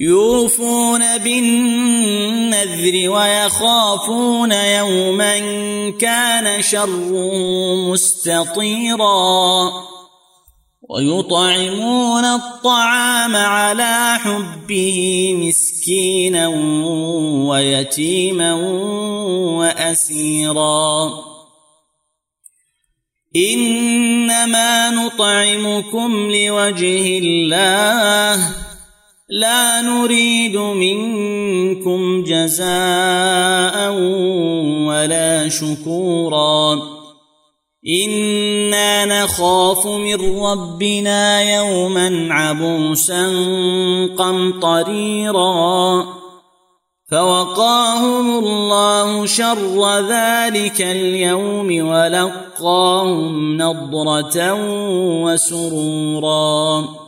يوفون بالنذر ويخافون يوما كان شره مستطيرا ويطعمون الطعام على حبه مسكينا ويتيما وأسيرا. إنما نطعمكم لوجه الله لا نريد منكم جزاء ولا شكورا. إنا نخاف من ربنا يوما عبوسا قمطريرا. فوقاهم الله شر ذلك اليوم ولقاهم نضرة وسرورا.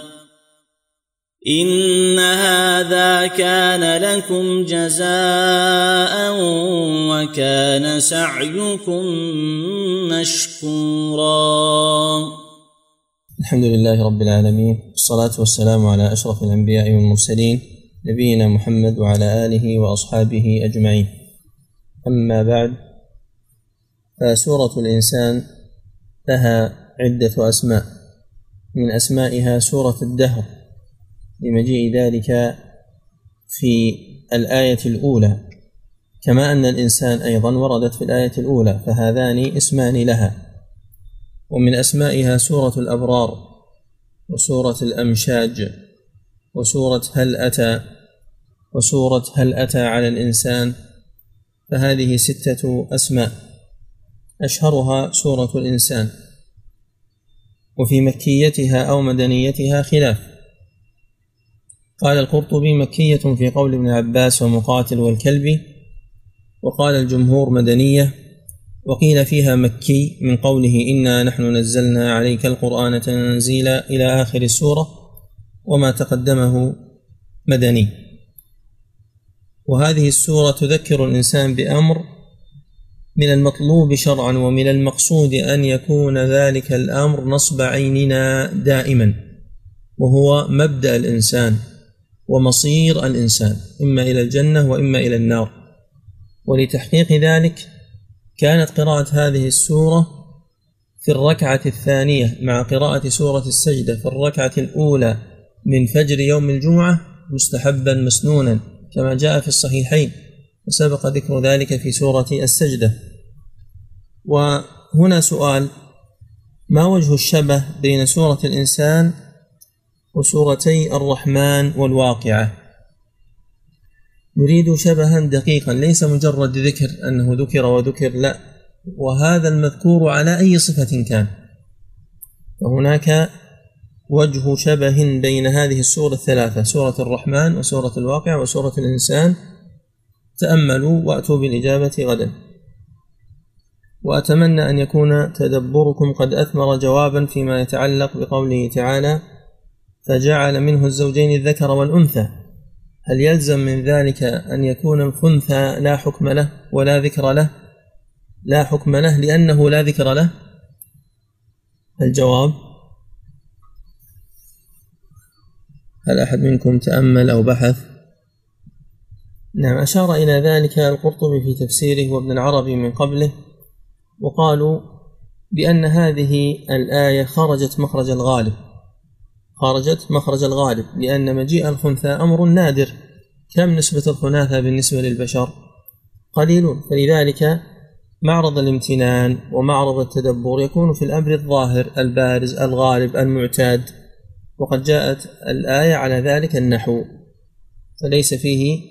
إن هذا كان لكم جزاء وكان سعيكم مشكورا. الحمد لله رب العالمين والصلاة والسلام على أشرف الأنبياء والمرسلين نبينا محمد وعلى آله وأصحابه أجمعين. أما بعد فسورة الإنسان لها عدة أسماء من أسمائها سورة الدهر. لمجيء ذلك في الآية الأولى. كما أن الإنسان أيضا وردت في الآية الأولى فهذان اسمان لها. ومن أسمائها سورة الأبرار وسورة الأمشاج وسورة هل أتى وسورة هل أتى على الإنسان. فهذه ستة أسماء أشهرها سورة الإنسان. وفي مكيتها أو مدنيتها خلاف. قال القرطبي مكية في قول ابن عباس ومقاتل والكلبي وقال الجمهور مدنية وقيل فيها مكي من قوله إنا نحن نزلنا عليك القرآن تنزيلا إلى آخر السورة وما تقدمه مدني. وهذه السورة تذكر الإنسان بأمر من المطلوب شرعا ومن المقصود أن يكون ذلك الأمر نصب عيننا دائما وهو مبدأ الإنسان. ومصير الإنسان إما إلى الجنة وإما إلى النار. ولتحقيق ذلك كانت قراءة هذه السورة في الركعة الثانية مع قراءة سورة السجدة في الركعة الأولى من فجر يوم الجمعة مستحبا مسنونا كما جاء في الصحيحين وسبق ذكر ذلك في سورة السجدة. وهنا سؤال ما وجه الشبه بين سورة الإنسان وسورتي الرحمن والواقعة. نريد شبها دقيقا ليس مجرد ذكر أنه ذكر وذكر لا. وهذا المذكور على أي صفة كان. فهناك وجه شبه بين هذه السورة الثلاثة سورة الرحمن وسورة الواقع وسورة الإنسان. تأملوا وأتوا بالإجابة غدا. وأتمنى أن يكون تدبركم قد أثمر جوابا فيما يتعلق بقوله تعالى فجعل منه الزوجين الذكر والأنثى. هل يلزم من ذلك أن يكون الخنثى لا حكم له ولا ذكر له؟ لا حكم له لأنه لا ذكر له. الجواب هل أحد منكم تأمل أو بحث؟ نعم أشار إلى ذلك القرطبي في تفسيره وابن العربي من قبله وقالوا بأن هذه الآية خرجت مخرج الغالب. خرجت مخرج الغالب لأن مجيء الخنثى أمر نادر. كم نسبة الخناثة بالنسبة للبشر؟ قليل فلذلك معرض الامتنان ومعرض التدبر يكون في الأمر الظاهر البارز الغالب المعتاد. وقد جاءت الآية على ذلك النحو. فليس فيه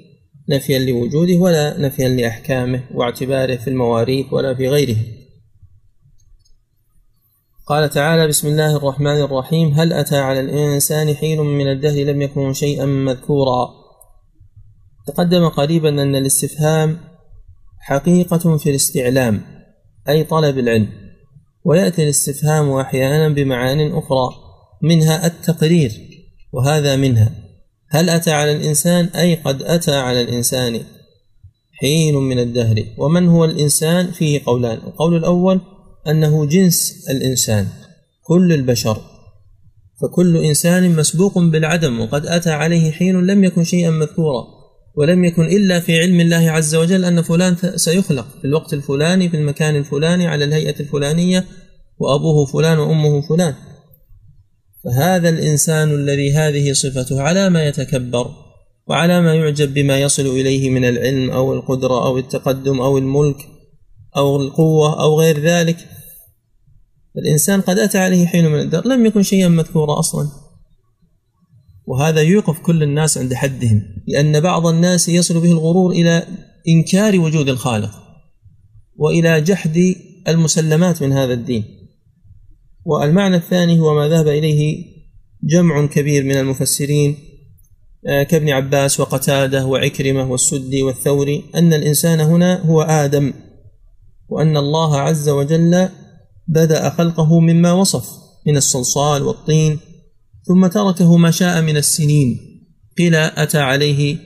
نفيا لوجوده ولا نفيا لأحكامه واعتباره في المواريث ولا في غيره. قال تعالى بسم الله الرحمن الرحيم. هل أتى على الإنسان حين من الدهر لم يكن شيئا مذكورا؟ تقدم قريبا أن الاستفهام حقيقة في الاستعلام أي طلب العلم ويأتي الاستفهام أحيانا بمعان أخرى منها التقرير وهذا منها. هل أتى على الإنسان؟ أي قد أتى على الإنسان حين من الدهر. ومن هو الإنسان؟ فيه قولان. القول الأول أنه جنس الإنسان كل البشر. فكل إنسان مسبوق بالعدم وقد أتى عليه حين لم يكن شيئا مذكورا ولم يكن إلا في علم الله عز وجل أن فلان سيخلق في الوقت الفلاني في المكان الفلاني على الهيئة الفلانية وأبوه فلان وأمه فلان. فهذا الإنسان الذي هذه صفته على ما يتكبر وعلى ما يعجب بما يصل إليه من العلم أو القدرة أو التقدم أو الملك أو القوة أو غير ذلك. الإنسان قد أتى عليه حين من الدهر لم يكن شيئا مذكورا أصلا. وهذا يوقف كل الناس عند حدهم لأن بعض الناس يصل به الغرور إلى إنكار وجود الخالق وإلى جحد المسلمات من هذا الدين. والمعنى الثاني هو ما ذهب إليه جمع كبير من المفسرين آه، كابن عباس وقتادة وعكرمة والسدي والثوري أن الإنسان هنا هو آدم. وأن الله عز وجل بدأ خلقه مما وصف من الصلصال والطين ثم تركه ما شاء من السنين. قيل أتى عليه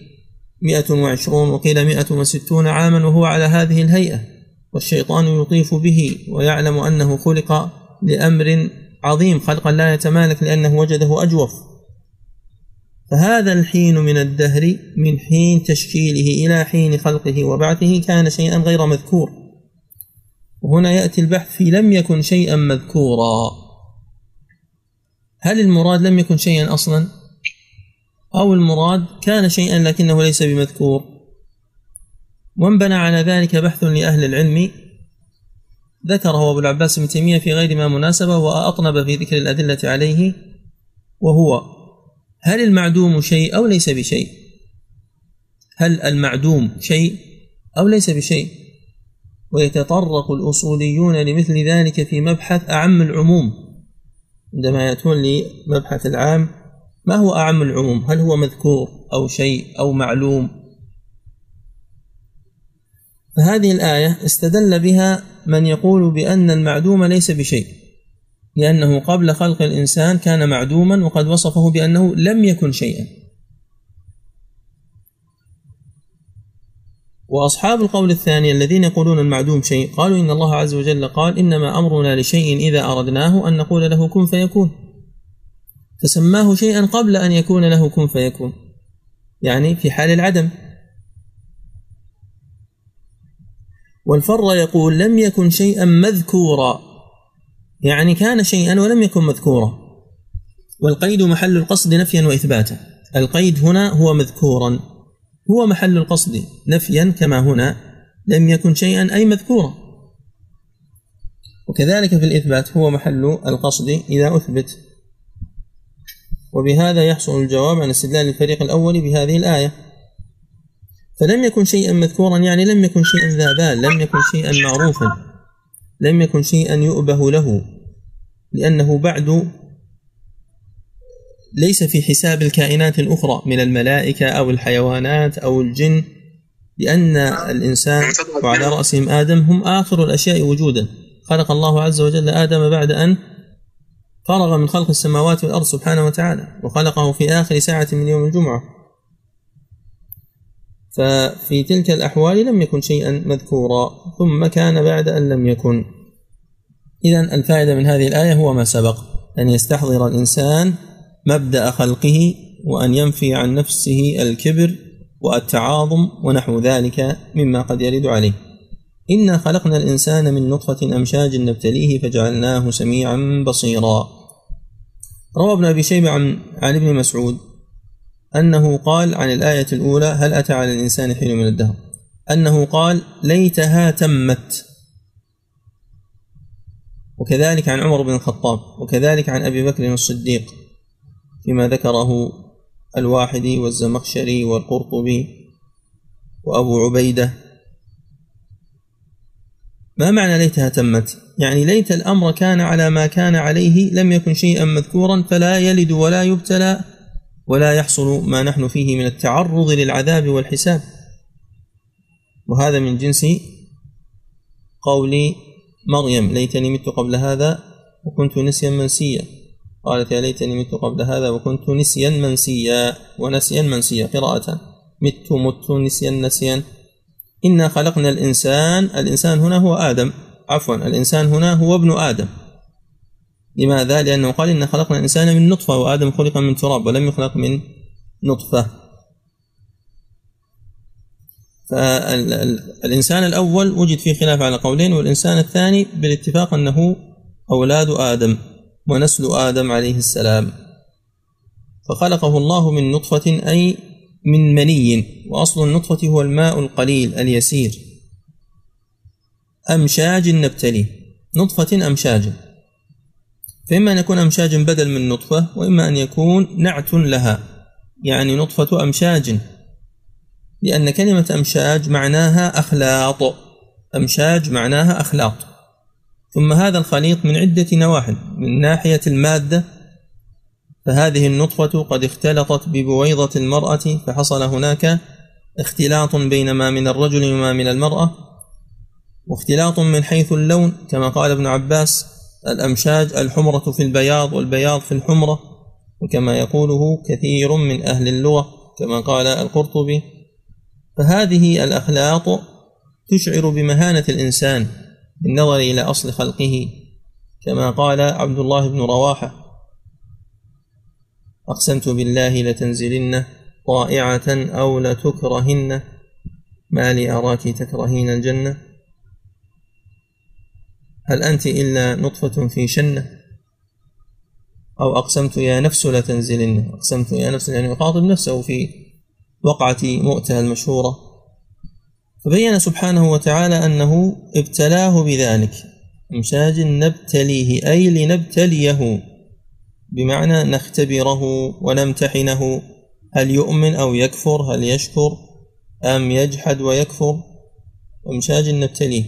مئة وعشرون وقيل مئة وستون عاما وهو على هذه الهيئة والشيطان يطيف به ويعلم أنه خلق لأمر عظيم خلقا لا يتمالك لأنه وجده أجوف. فهذا الحين من الدهر من حين تشكيله إلى حين خلقه وبعثه كان شيئا غير مذكور. وهنا يأتي البحث في لم يكن شيئا مذكورا. هل المراد لم يكن شيئا أصلا؟ أو المراد كان شيئا لكنه ليس بمذكور. وانبنى على ذلك بحث لأهل العلم؟ ذكره أبو العباس بن تيمية في غير ما مناسبة وأطنب في ذكر الأدلة عليه وهو هل المعدوم شيء أو ليس بشيء؟ هل المعدوم شيء أو ليس بشيء؟ ويتطرق الأصوليون لمثل ذلك في مبحث أعم العموم. عندما يأتون لمبحث العام ما هو أعم العموم؟ هل هو مذكور أو شيء أو معلوم؟ فهذه الآية استدل بها من يقول بأن المعدوم ليس بشيء لأنه قبل خلق الإنسان كان معدوما وقد وصفه بأنه لم يكن شيئا. وأصحاب القول الثاني الذين يقولون المعدوم شيء قالوا إن الله عز وجل قال إنما أمرنا لشيء إذا أردناه أن نقول له كن فيكون. فسماه شيئا قبل أن يكون له كن فيكون. يعني في حال العدم. والفر يقول لم يكن شيئا مذكورا. يعني كان شيئا ولم يكن مذكورا. والقيد محل القصد نفيا وإثباتا. القيد هنا هو مذكورا. هو محل القصد نفيا كما هنا لم يكن شيئا أي مذكورا. وكذلك في الإثبات هو محل القصد إذا أثبت. وبهذا يحصل الجواب عن استدلال الفريق الأول بهذه الآية. فلم يكن شيئا مذكورا يعني لم يكن شيئا ذا بال لم يكن شيئا معروفا لم يكن شيئا يؤبه له لأنه بعد ليس في حساب الكائنات الأخرى من الملائكة أو الحيوانات أو الجن لأن الإنسان وعلى رأسهم آدم هم آخر الأشياء وجودا. خلق الله عز وجل آدم بعد أن فرغ من خلق السماوات والأرض سبحانه وتعالى وخلقه في آخر ساعة من يوم الجمعة. ففي تلك الأحوال لم يكن شيئا مذكورا ثم كان بعد أن لم يكن. إذا الفائدة من هذه الآية هو ما سبق أن يستحضر الإنسان مبدأ خلقه وأن ينفي عن نفسه الكبر والتعاظم ونحو ذلك مما قد يرد عليه. إنا خلقنا الإنسان من نطفة أمشاج نبتليه فجعلناه سميعا بصيرا. روى ابن أبي شيبة عن, عن ابن مسعود أنه قال عن الآية الأولى هل أتى على الإنسان حين من الدهر؟ أنه قال ليتها تمت. وكذلك عن عمر بن الخطاب وكذلك عن أبي بكر الصديق فيما ذكره الواحدي والزمخشري والقرطبي وأبو عبيدة. ما معنى ليتها تمت؟ يعني ليت الأمر كان على ما كان عليه لم يكن شيئا مذكورا فلا يلد ولا يبتلى ولا يحصل ما نحن فيه من التعرض للعذاب والحساب. وهذا من جنس قول مريم ليتني مت قبل هذا وكنت نسيا منسيا. قالت يا ليتني مت قبل هذا وكنت نسيا منسيا ونسيا منسيا. قراءة. مت مت نسيا نسيا. إنا خلقنا الإنسان الإنسان هنا هو آدم. عفوا الإنسان هنا هو ابن آدم. لماذا؟ لأنه قال إن خلقنا الإنسان من نطفة وآدم خلق من تراب ولم يخلق من نطفة. فالإنسان الأول وجد فيه خلاف على قولين والإنسان الثاني بالاتفاق أنه أولاد آدم. ونسل آدم عليه السلام. فخلقه الله من نطفة أي من مني وأصل النطفة هو الماء القليل اليسير. أمشاج نبتليه نطفة أمشاج. فإما أن يكون أمشاج بدل من نطفة وإما أن يكون نعت لها. يعني نطفة أمشاج. لأن كلمة أمشاج معناها أخلاط. أمشاج معناها أخلاط. ثم هذا الخليط من عدة نواحي. من ناحية المادة فهذه النطفة قد اختلطت ببويضة المرأة فحصل هناك اختلاط بين ما من الرجل وما من المرأة واختلاط من حيث اللون. كما قال ابن عباس الأمشاج الحمرة في البياض والبياض في الحمرة وكما يقوله كثير من أهل اللغة كما قال القرطبي. فهذه الأخلاق تشعر بمهانة الإنسان. بالنظر إلى أصل خلقه كما قال عبد الله بن رواحة. أقسمت بالله لتنزلن طائعة أو لتكرهن. ما لي أراك تكرهين الجنة. هل أنت إلا نطفة في شنة؟ أو أقسمت يا نفس لتنزلن؟ أقسمت يا نفس يعني يخاطب نفسه في وقعة مؤتة المشهورة. فبين سبحانه وتعالى أنه ابتلاه بذلك. إمشاج نبتليه أي لنبتليه. بمعنى نختبره ونمتحنه. هل يؤمن أو يكفر؟ هل يشكر؟ أم يجحد ويكفر؟ أمشاج نبتليه.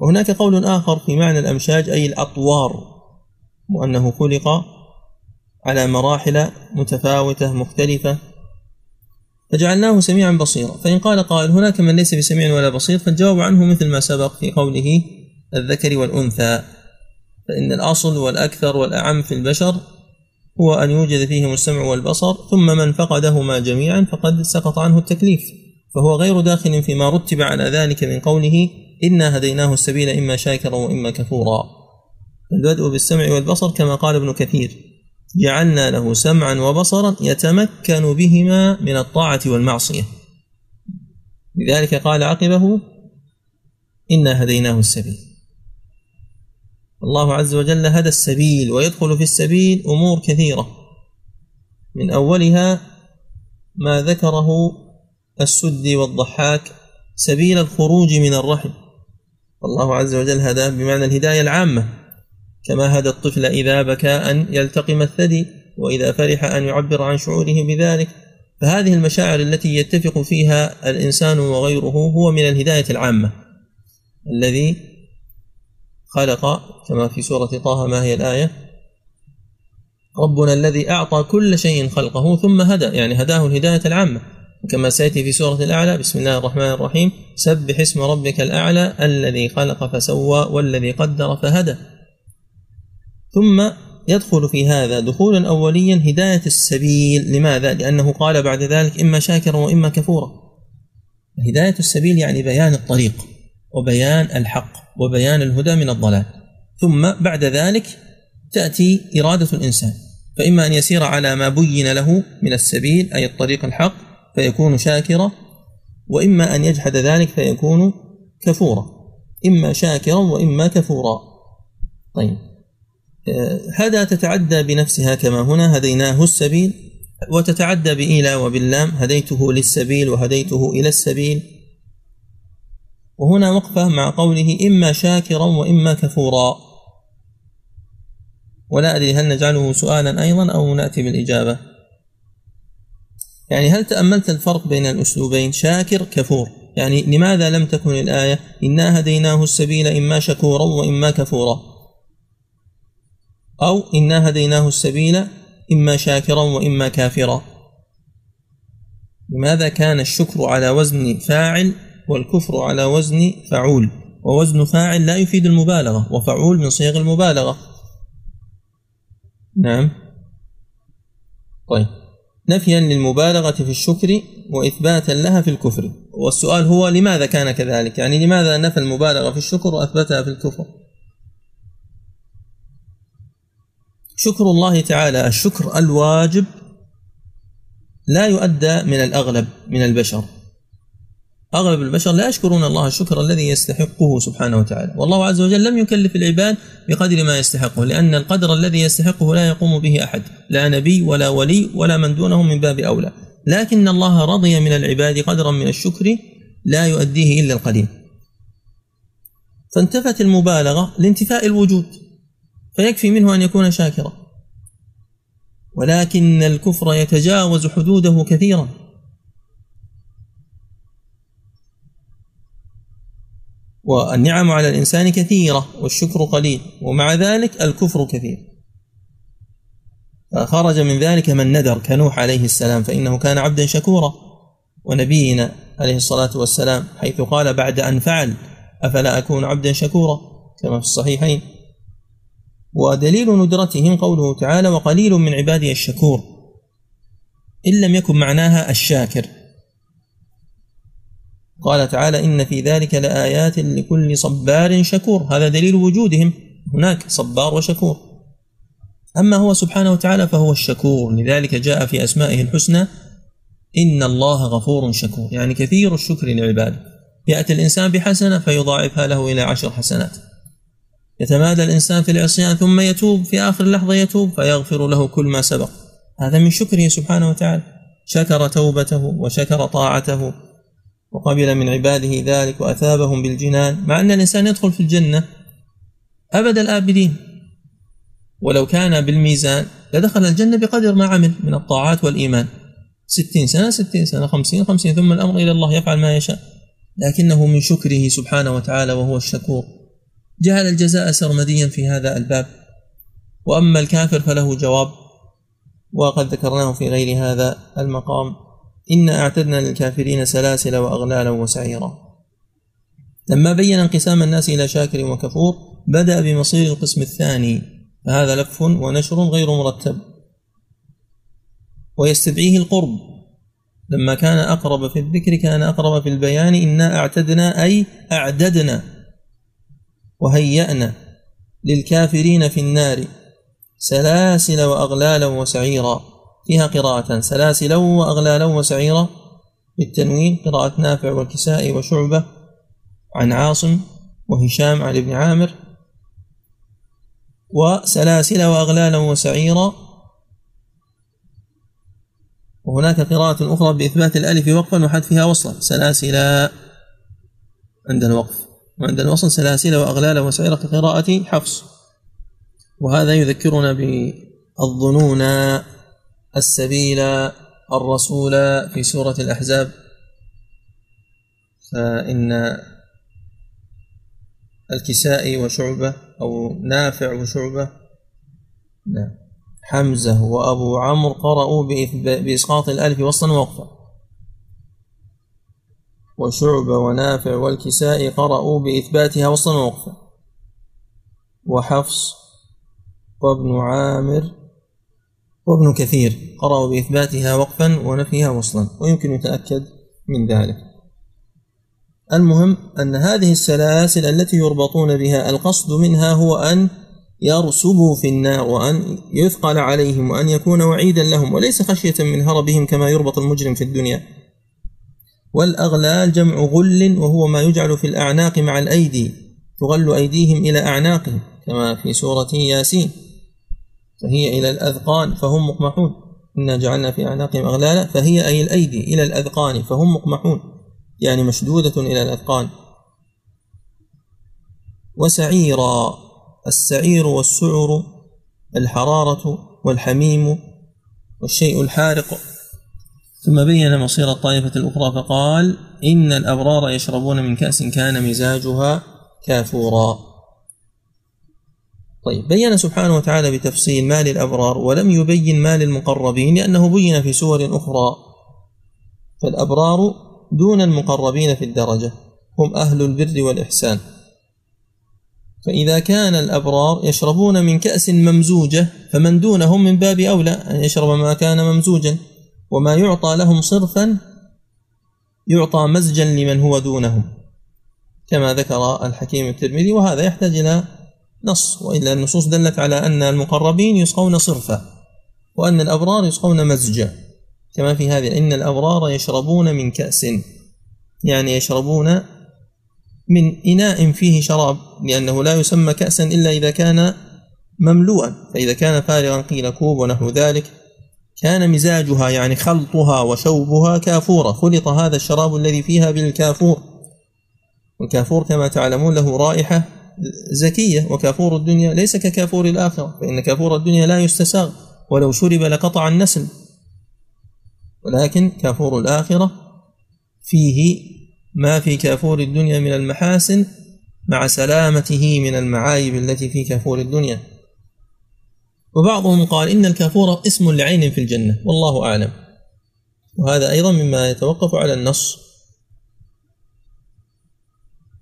وهناك قول آخر في معنى الأمشاج أي الأطوار. وأنه خلق على مراحل متفاوتة مختلفة. فجعلناه سميعا بصيرا. فإن قال قائل هناك من ليس بسميع ولا بصير فالجواب عنه مثل ما سبق في قوله الذكر والأنثى. فإن الأصل والأكثر والأعم في البشر هو أن يوجد فيهم السمع والبصر ثم من فقدهما جميعا فقد سقط عنه التكليف. فهو غير داخل فيما رتب على ذلك من قوله إنا هديناه السبيل إما شاكرا وإما كفورا. البدء بالسمع والبصر كما قال ابن كثير. جعلنا له سمعا وبصرا يتمكن بهما من الطاعة والمعصية. لذلك قال عقبه إنا هديناه السبيل. الله عز وجل هدى السبيل ويدخل في السبيل أمور كثيرة. من أولها ما ذكره السدي والضحاك سبيل الخروج من الرحم. الله عز وجل هداه بمعنى الهداية العامة. كما هدى الطفل إذا بكى أن يلتقم الثدي وإذا فرح أن يعبر عن شعوره بذلك. فهذه المشاعر التي يتفق فيها الإنسان وغيره هو من الهداية العامة. الذي خلق كما في سورة طه ما هي الآية؟ ربنا الذي أعطى كل شيء خلقه ثم هدى يعني هداه الهداية العامة. كما سيأتي في سورة الأعلى بسم الله الرحمن الرحيم سبح اسم ربك الأعلى الذي خلق فسوى والذي قدر فهدى. ثم يدخل في هذا دخولا أوليا هداية السبيل. لماذا؟ لأنه قال بعد ذلك إما شاكرا وإما كفورا. هداية السبيل يعني بيان الطريق وبيان الحق وبيان الهدى من الضلال. ثم بعد ذلك تأتي إرادة الإنسان. فإما أن يسير على ما بين له من السبيل أي الطريق الحق فيكون شاكرا وإما أن يجحد ذلك فيكون كفورا. إما شاكرا وإما كفورا. طيب. هذا تتعدى بنفسها كما هنا هديناه السبيل وتتعدى بإلى وباللام هديته للسبيل وهديته إلى السبيل. وهنا وقفة مع قوله إما شاكرا وإما كفورا. ولا أدري هل نجعله سؤالا أيضا أو نأتي بالإجابة. يعني هل تأملت الفرق بين الأسلوبين شاكر كفور؟ يعني لماذا لم تكن الآية إنا هديناه السبيل إما شكورا وإما كفورا؟ أو إنا هديناه السبيل إما شاكرا وإما كافرا. لماذا كان الشكر على وزن فاعل والكفر على وزن فعول؟ ووزن فاعل لا يفيد المبالغة وفعول من صيغ المبالغة. نعم. طيب. نفيا للمبالغة في الشكر وإثباتا لها في الكفر. والسؤال هو لماذا كان كذلك؟ يعني لماذا نفى المبالغة في الشكر وأثبتها في الكفر؟ شكر الله تعالى الشكر الواجب لا يؤدى من الأغلب من البشر. أغلب البشر لا يشكرون الله الشكر الذي يستحقه سبحانه وتعالى. والله عز وجل لم يكلف العباد بقدر ما يستحقه لأن القدر الذي يستحقه لا يقوم به أحد. لا نبي ولا ولي ولا من دونه من باب أولى. لكن الله رضي من العباد قدرا من الشكر لا يؤديه إلا القليل. فانتفت المبالغة لانتفاء الوجود. فيكفي منه أن يكون شاكرا. ولكن الكفر يتجاوز حدوده كثيرا. والنعم على الإنسان كثيرة والشكر قليل ومع ذلك الكفر كثير. فخرج من ذلك من ندر كنوح عليه السلام فإنه كان عبدا شكورا. ونبينا عليه الصلاة والسلام حيث قال بعد أن فعل أفلا أكون عبدا شكورا؟ كما في الصحيحين. ودليل ندرتهم قوله تعالى وقليل من عبادي الشكور. إن لم يكن معناها الشاكر. قال تعالى إن في ذلك لآيات لكل صبار شكور. هذا دليل وجودهم. هناك صبار وشكور. أما هو سبحانه وتعالى فهو الشكور. لذلك جاء في أسمائه الحسنى إن الله غفور شكور. يعني كثير الشكر لعباده. يأتي الإنسان بحسنة فيضاعفها له إلى عشر حسنات. يتمادى الإنسان في العصيان ثم يتوب في آخر لحظة يتوب فيغفر له كل ما سبق. هذا من شكره سبحانه وتعالى. شكر توبته وشكر طاعته وقبل من عباده ذلك وأثابهم بالجنان. مع أن الإنسان يدخل في الجنة أبد الآبدين. ولو كان بالميزان لدخل الجنة بقدر ما عمل من الطاعات والإيمان. ستين سنة ستين سنة خمسين خمسين ثم الأمر إلى الله يفعل ما يشاء. لكنه من شكره سبحانه وتعالى وهو الشكور. جعل الجزاء سرمديا في هذا الباب. وأما الكافر فله جواب وقد ذكرناه في غير هذا المقام إنا أعتدنا للكافرين سلاسل وأغلالا وسعيرا. لما بين انقسام الناس إلى شاكر وكفور بدأ بمصير القسم الثاني فهذا لف ونشر غير مرتب. ويستدعيه القرب. لما كان أقرب في الذكر كان أقرب في البيان إنا أعتدنا أي أعددنا. وهيأنا للكافرين في النار سلاسل وأغلالا وسعيرا. فيها قراءة سلاسلا وأغلالا وسعيرا. بالتنوين قراءة نافع والكسائي وشعبة عن عاصم وهشام عن ابن عامر. وسلاسل وأغلالا وسعيرا. وهناك قراءة أخرى بإثبات الألف وقفا وحذفها وصلا. سلاسل عند الوقف. وعند الوصل سلاسل وأغلالا وسعيرا كقراءة حفص. وهذا يذكرنا بالظنون السبيل الرسول في سورة الأحزاب. فإن الكسائي وشعبة أو نافع وشعبة نعم حمزة وأبو عمرو قرأوا بإسقاط الألف وصلا ووقفا وشعبة ونافع والكسائي قرأوا بإثباتها ووقفا وحفص وابن عامر وابن كثير قرأوا بإثباتها وقفا ونفيها وصلا ويمكن يتأكد من ذلك. المهم أن هذه السلاسل التي يربطون بها القصد منها هو أن يرسبوا في النار وأن يثقل عليهم وأن يكون وعيدا لهم وليس خشية من هربهم كما يربط المجرم في الدنيا. والأغلال جمع غل وهو ما يجعل في الأعناق مع الأيدي تغل أيديهم إلى أعناقهم كما في سورة ياسين. فهي إلى الأذقان فهم مقمحون. إنا جعلنا في أعناقهم أغلالا فهي أي الأيدي إلى الأذقان فهم مقمحون. يعني مشدودة إلى الأذقان. وسعيرا السعير والسعر الحرارة والحميم والشيء الحارق. ثم بين مصير الطائفة الأخرى فقال إن الأبرار يشربون من كأس كان مزاجها كافورا. طيب بين سبحانه وتعالى بتفصيل ما للأبرار ولم يبين ما للمقربين لأنه بين في سور أخرى. فالأبرار دون المقربين في الدرجة هم أهل البر والإحسان. فإذا كان الأبرار يشربون من كأس ممزوجة فمن دونهم من باب أولى أن يشرب ما كان ممزوجا. وما يعطى لهم صرفا يعطى مزجا لمن هو دونهم كما ذكر الحكيم الترمذي. وهذا يحتاج إلى نص وإلا النصوص دلت على أن المقربين يسقون صرفا وأن الأبرار يسقون مزجا. كما في هذه إن الأبرار يشربون من كأس يعني يشربون من إناء فيه شراب لأنه لا يسمى كأسا إلا إذا كان مملوءا. فإذا كان فارغا قيل كوب ونحو ذلك. كان مزاجها يعني خلطها وشوبها كافورا خلط هذا الشراب الذي فيها بالكافور. والكافور كما تعلمون له رائحة زكية وكافور الدنيا ليس ككافور الآخرة فإن كافور الدنيا لا يستساغ. ولو شرب لقطع النسل. ولكن كافور الآخرة فيه ما في كافور الدنيا من المحاسن مع سلامته من المعايب التي في كافور الدنيا. وبعضهم قال إن الكافور اسم لعين في الجنة والله أعلم. وهذا أيضا مما يتوقف على النص.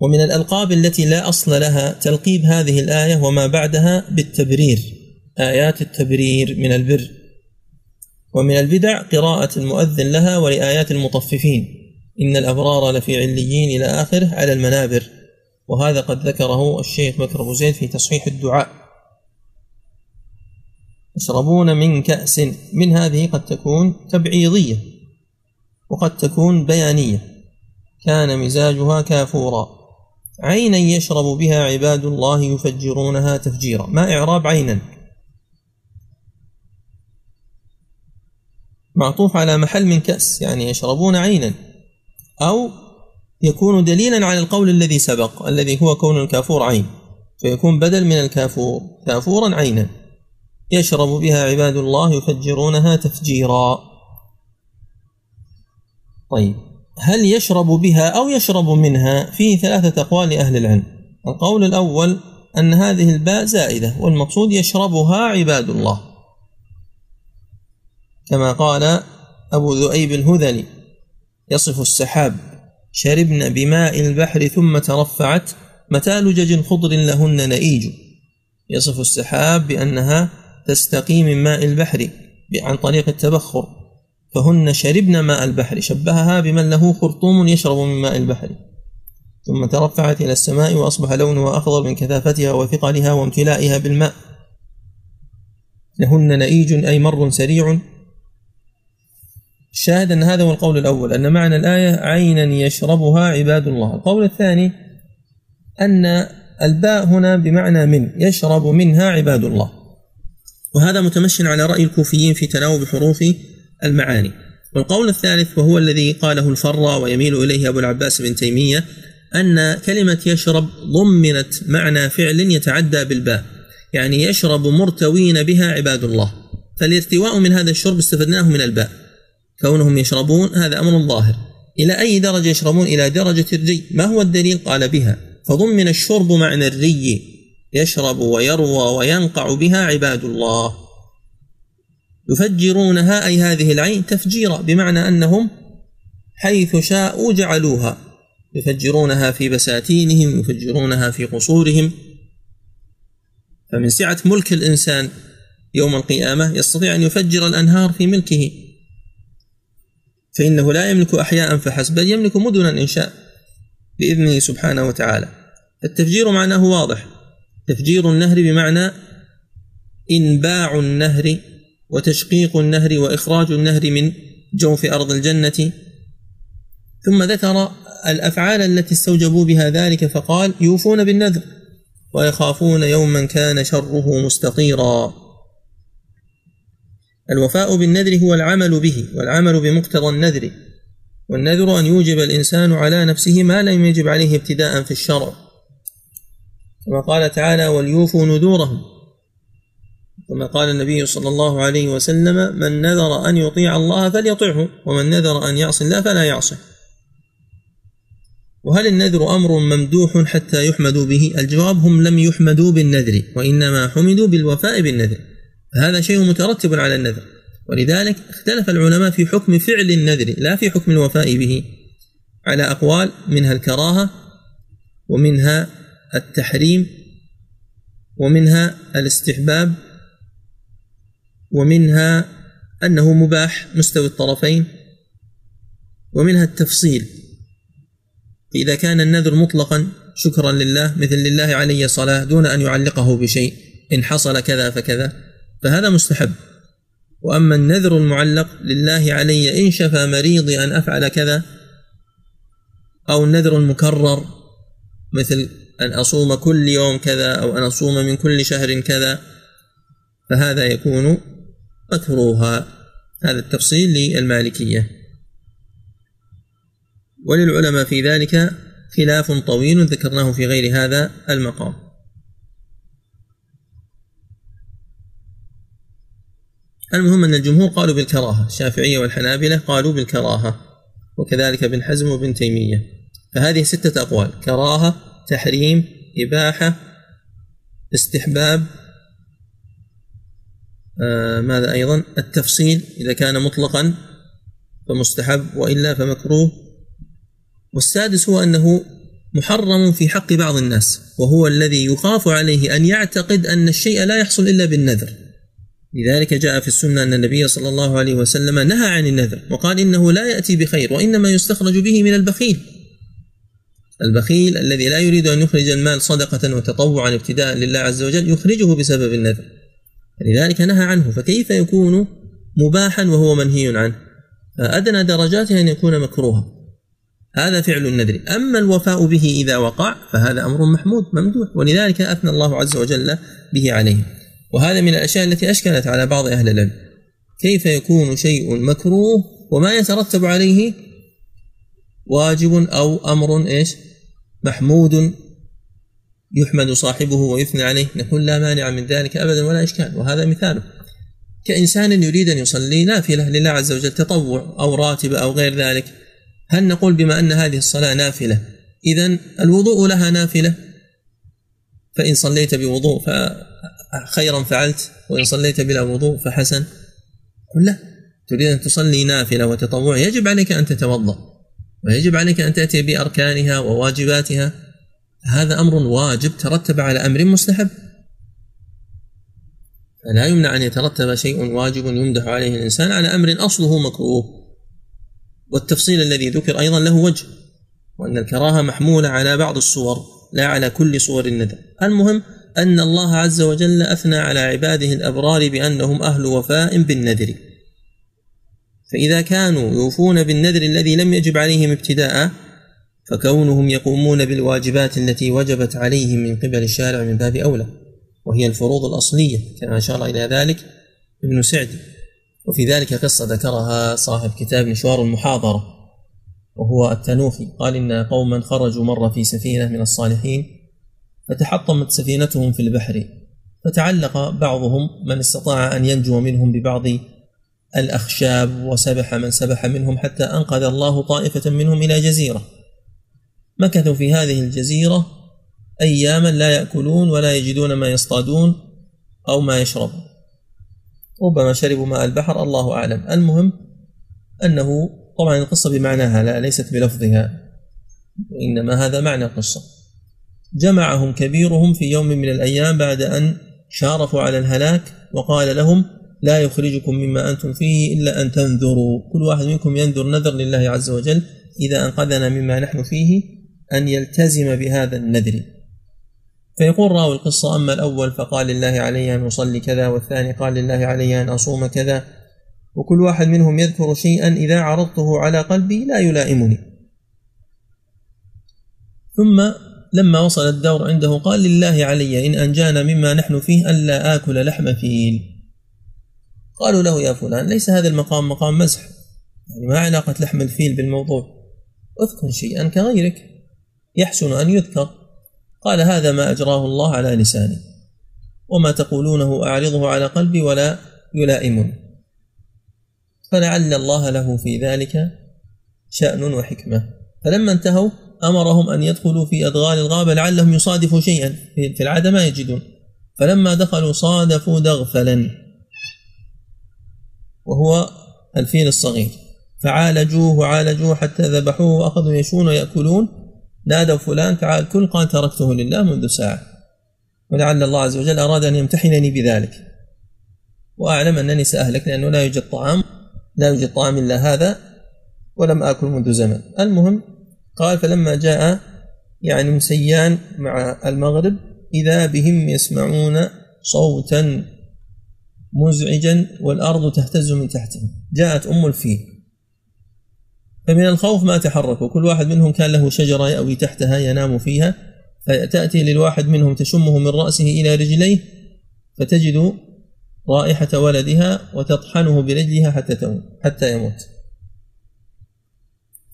ومن الألقاب التي لا أصل لها تلقيب هذه الآية وما بعدها بالتبرير آيات التبرير من البر. ومن البدع قراءة المؤذن لها ولآيات المطففين. إن الأبرار لفي عليين إلى آخره على المنابر. وهذا قد ذكره الشيخ بكر أبو زيد في تصحيح الدعاء. يشربون من كأس من هذه قد تكون تبعيضية وقد تكون بيانية. كان مزاجها كافورا. عينا يشرب بها عباد الله يفجرونها تفجيرا. ما إعراب عينا. معطوف على محل من كأس يعني يشربون عينا. أو يكون دليلا على القول الذي سبق الذي هو كون الكافور عين. فيكون بدل من الكافور كافورا عينا. يشرب بها عباد الله يفجرونها تفجيرا. طيب هل يشرب بها أو يشرب منها؟ فيه ثلاثة أقوال لأهل العلم. القول الأول أن هذه الباء زائدة والمقصود يشربها عباد الله. كما قال أبو ذؤيب الهذلي يصف السحاب شربن بماء البحر ثم ترفعت متى لجج خضر لهن نئيج. يصف السحاب بأنها تستقي من ماء البحر عن طريق التبخر فهن شربن ماء البحر شبهها بمن له خرطوم يشرب من ماء البحر. ثم ترفعت إلى السماء وأصبح لونها أخضر من كثافتها وثقلها وامتلائها بالماء. لهن نئيج أي مر سريع. الشاهد أن هذا هو القول الأول أن معنى الآية عينا يشربها عباد الله. القول الثاني أن الباء هنا بمعنى من يشرب منها عباد الله. وهذا متمشي على رأي الكوفيين في تناوب حروف المعاني. والقول الثالث وهو الذي قاله الفرا ويميل إليه أبو العباس بن تيمية أن كلمة يشرب ضمنت معنى فعل يتعدى بالباء يعني يشرب مرتوين بها عباد الله. فالارتواء من هذا الشرب استفدناه من الباء. كونهم يشربون هذا أمر ظاهر. إلى أي درجة يشربون؟ إلى درجة الري. ما هو الدليل؟ قال بها. فضمن الشرب معنى الري. يشرب ويروى وينقع بها عباد الله. يفجرونها أي هذه العين تفجيرا بمعنى أنهم حيث شاءوا جعلوها. يفجرونها في بساتينهم يفجرونها في قصورهم. فمن سعة ملك الإنسان يوم القيامة يستطيع أن يفجر الأنهار في ملكه. فإنه لا يملك أحياء فحسب بل يملك مدنا إن شاء بإذنه سبحانه وتعالى. التفجير معناه واضح. تفجير النهر بمعنى إنباع النهر وتشقيق النهر وإخراج النهر من جوف أرض الجنة. ثم ذكر الأفعال التي استوجبوا بها ذلك فقال يوفون بالنذر ويخافون يوما كان شره مستطيرا. الوفاء بالنذر هو العمل به والعمل بمقتضى النذر والنذر أن يوجب الإنسان على نفسه ما لم يجب عليه ابتداء في الشرع. كما قال تعالى وليوفوا نذورهم. كما قال النبي صلى الله عليه وسلم من نذر أن يطيع الله فليطعه ومن نذر أن يعصي الله فلا يعصه. وهل النذر أمر ممدوح حتى يحمدوا به؟ الجواب هم لم يحمدوا بالنذر وإنما حمدوا بالوفاء بالنذر. فهذا شيء مترتب على النذر. ولذلك اختلف العلماء في حكم فعل النذر لا في حكم الوفاء به. على أقوال منها الكراهة ومنها التحريم ومنها الاستحباب ومنها أنه مباح مستوي الطرفين ومنها التفصيل. إذا كان النذر مطلقا شكرا لله مثل لله علي صلاة دون أن يعلقه بشيء إن حصل كذا فكذا فهذا مستحب. وأما النذر المعلق لله علي إن شفى مريضي أن أفعل كذا أو النذر المكرر مثل أن أصوم كل يوم كذا أو أن أصوم من كل شهر كذا فهذا يكون مكروها هذا التفصيل للمالكية. وللعلماء في ذلك خلاف طويل ذكرناه في غير هذا المقام. المهم أن الجمهور قالوا بالكراهة. الشافعية والحنابلة قالوا بالكراهة وكذلك ابن حزم وابن تيمية. فهذه ستة أقوال كراهة تحريم إباحة استحباب. آه ماذا أيضا؟ التفصيل إذا كان مطلقا فمستحب وإلا فمكروه. والسادس هو أنه محرم في حق بعض الناس وهو الذي يخاف عليه أن يعتقد أن الشيء لا يحصل إلا بالنذر. لذلك جاء في السنة أن النبي صلى الله عليه وسلم نهى عن النذر وقال إنه لا يأتي بخير وإنما يستخرج به من البخيل. البخيل الذي لا يريد أن يخرج المال صدقة وتطوعا ابتداء لله عز وجل يخرجه بسبب النذر. لذلك نهى عنه فكيف يكون مباحا وهو منهي عنه؟ فأدنى درجاته أن يكون مكروها. هذا فعل النذر. أما الوفاء به إذا وقع فهذا أمر محمود ممدوح ولذلك أثنى الله عز وجل به عليه. وهذا من الأشياء التي أشكلت على بعض أهل العلم. كيف يكون شيء مكروه وما يترتب عليه واجب أو أمر إيش؟ محمود يحمد صاحبه ويثنى عليه. نقول لا مانع من ذلك ابدا ولا إشكال وهذا مثاله. كإنسان يريد أن يصلي نافله لله عز وجل تطوع أو راتبه أو غير ذلك. هل نقول بما أن هذه الصلاة نافلة؟ اذا الوضوء لها نافلة. فإن صليت بوضوء فخيرا فعلت وإن صليت بلا وضوء فحسن. لا تريد أن تصلي نافلة وتطوع يجب عليك أن تتوضأ. ويجب عليك أن تأتي بأركانها وواجباتها. هذا أمر واجب ترتب على أمر مستحب. فلا يمنع أن يترتب شيء واجب يمدح عليه الإنسان على أمر أصله مكروه. والتفصيل الذي ذكر أيضا له وجه وأن الكراهة محمولة على بعض الصور لا على كل صور الندى المهم أن الله عز وجل أثنى على عباده الأبرار بأنهم أهل وفاء بالنذر. فإذا كانوا يوفون بالنذر الذي لم يجب عليهم ابتداء فكونهم يقومون بالواجبات التي وجبت عليهم من قبل الشارع من باب أولى وهي الفروض الأصلية كما اشار إلى ذلك ابن سعدي وفي ذلك قصة ذكرها صاحب كتاب مشوار المحاضرة وهو التنوخي. قال إن قوما خرجوا مرة في سفينة من الصالحين فتحطمت سفينتهم في البحر فتعلق بعضهم من استطاع أن ينجو منهم ببعض الأخشاب وسبح من سبح منهم حتى أنقذ الله طائفة منهم إلى جزيرة. مكثوا في هذه الجزيرة أياما لا يأكلون ولا يجدون ما يصطادون أو ما يشربون. ربما شربوا ماء البحر الله أعلم. المهم أنه طبعا القصة بمعناها لا ليست بلفظها وإنما هذا معنى القصة. جمعهم كبيرهم في يوم من الأيام بعد أن شارفوا على الهلاك وقال لهم لا يخرجكم مما أنتم فيه إلا أن تنذروا. كل واحد منكم ينذر نذر لله عز وجل إذا أنقذنا مما نحن فيه أن يلتزم بهذا النذر. فيقول راوي القصة أما الأول فقال لله علي أن أصلي كذا والثاني قال لله علي أن أصوم كذا. وكل واحد منهم يذكر شيئا إذا عرضته على قلبي لا يلائمني. ثم لما وصل الدور عنده قال لله علي إن أنجانا مما نحن فيه ألا آكل لحم فيل. قالوا له يا فلان ليس هذا المقام مقام مزح. يعني ما علاقة لحم الفيل بالموضوع. اذكر شيئا كغيرك. يحسن أن يذكر. قال هذا ما أجراه الله على لساني. وما تقولونه أعرضه على قلبي ولا يلائمني فلعل الله له في ذلك شأن وحكمة. فلما انتهوا أمرهم أن يدخلوا في أدغال الغابة لعلهم يصادفوا شيئا. في العادة ما يجدون. فلما دخلوا صادفوا دغفلا. وهو الفيل الصغير. فعالجوه وعالجوه حتى ذبحوه وأخذوا يشون ويأكلون. نادوا فلان تعال كل قال تركته لله منذ ساعة. ولعل الله عز وجل أراد أن يمتحنني بذلك. وأعلم أنني سأهلك لأنه لا يوجد طعام لا يوجد طعام إلا هذا ولم آكل منذ زمن. المهم قال فلما جاء يعني مسيان مع المغرب إذا بهم يسمعون صوتا مزعجا والأرض تهتز من تحتهم جاءت أم الفيل. فمن الخوف ما تحركوا كل واحد منهم كان له شجرة يأوي تحتها ينام فيها. فتأتي للواحد منهم تشمه من رأسه إلى رجليه فتجد رائحة ولدها وتطحنه برجلها حتى تموت حتى يموت.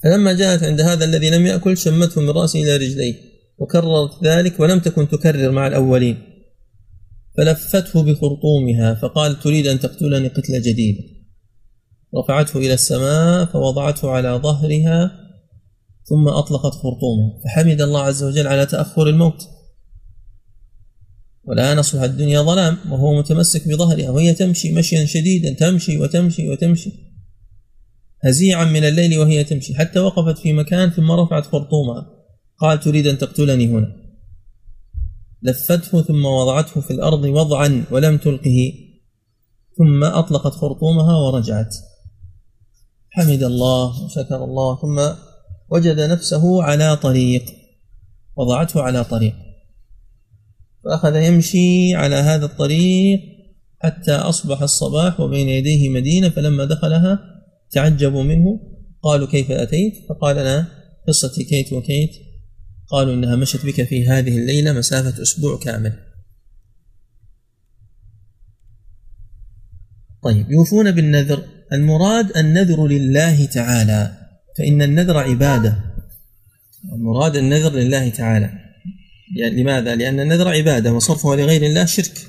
فلما جاءت عند هذا الذي لم يأكل شمته من رأسه إلى رجليه وكررت ذلك ولم تكن تكرر مع الأولين. فلفته بخرطومها فقال تريد أن تقتلني قتلة جديدة رفعته إلى السماء فوضعته على ظهرها ثم أطلقت خرطومه. فحمد الله عز وجل على تأخر الموت. ولا نصلها الدنيا ظلام وهو متمسك بظهرها وهي تمشي مشيا شديدا تمشي وتمشي وتمشي هزيعا من الليل وهي تمشي. حتى وقفت في مكان ثم رفعت خرطومها. قال تريد أن تقتلني هنا. لفته ثم وضعته في الأرض وضعا ولم تلقه ثم أطلقت خرطومها ورجعت. حمد الله وشكر الله ثم وجد نفسه على طريق وضعته على طريق. فأخذ يمشي على هذا الطريق حتى أصبح الصباح وبين يديه مدينة فلما دخلها تعجبوا منه قالوا كيف أتيت؟ فقال أنا قصتي كيت وكيت. قالوا إنها مشت بك في هذه الليلة مسافة أسبوع كامل. طيب يوفون بالنذر. المراد النذر لله تعالى فإن النذر عبادة. المراد النذر لله تعالى. يعني لماذا؟ لأن النذر عبادة وصرفها لغير الله شرك.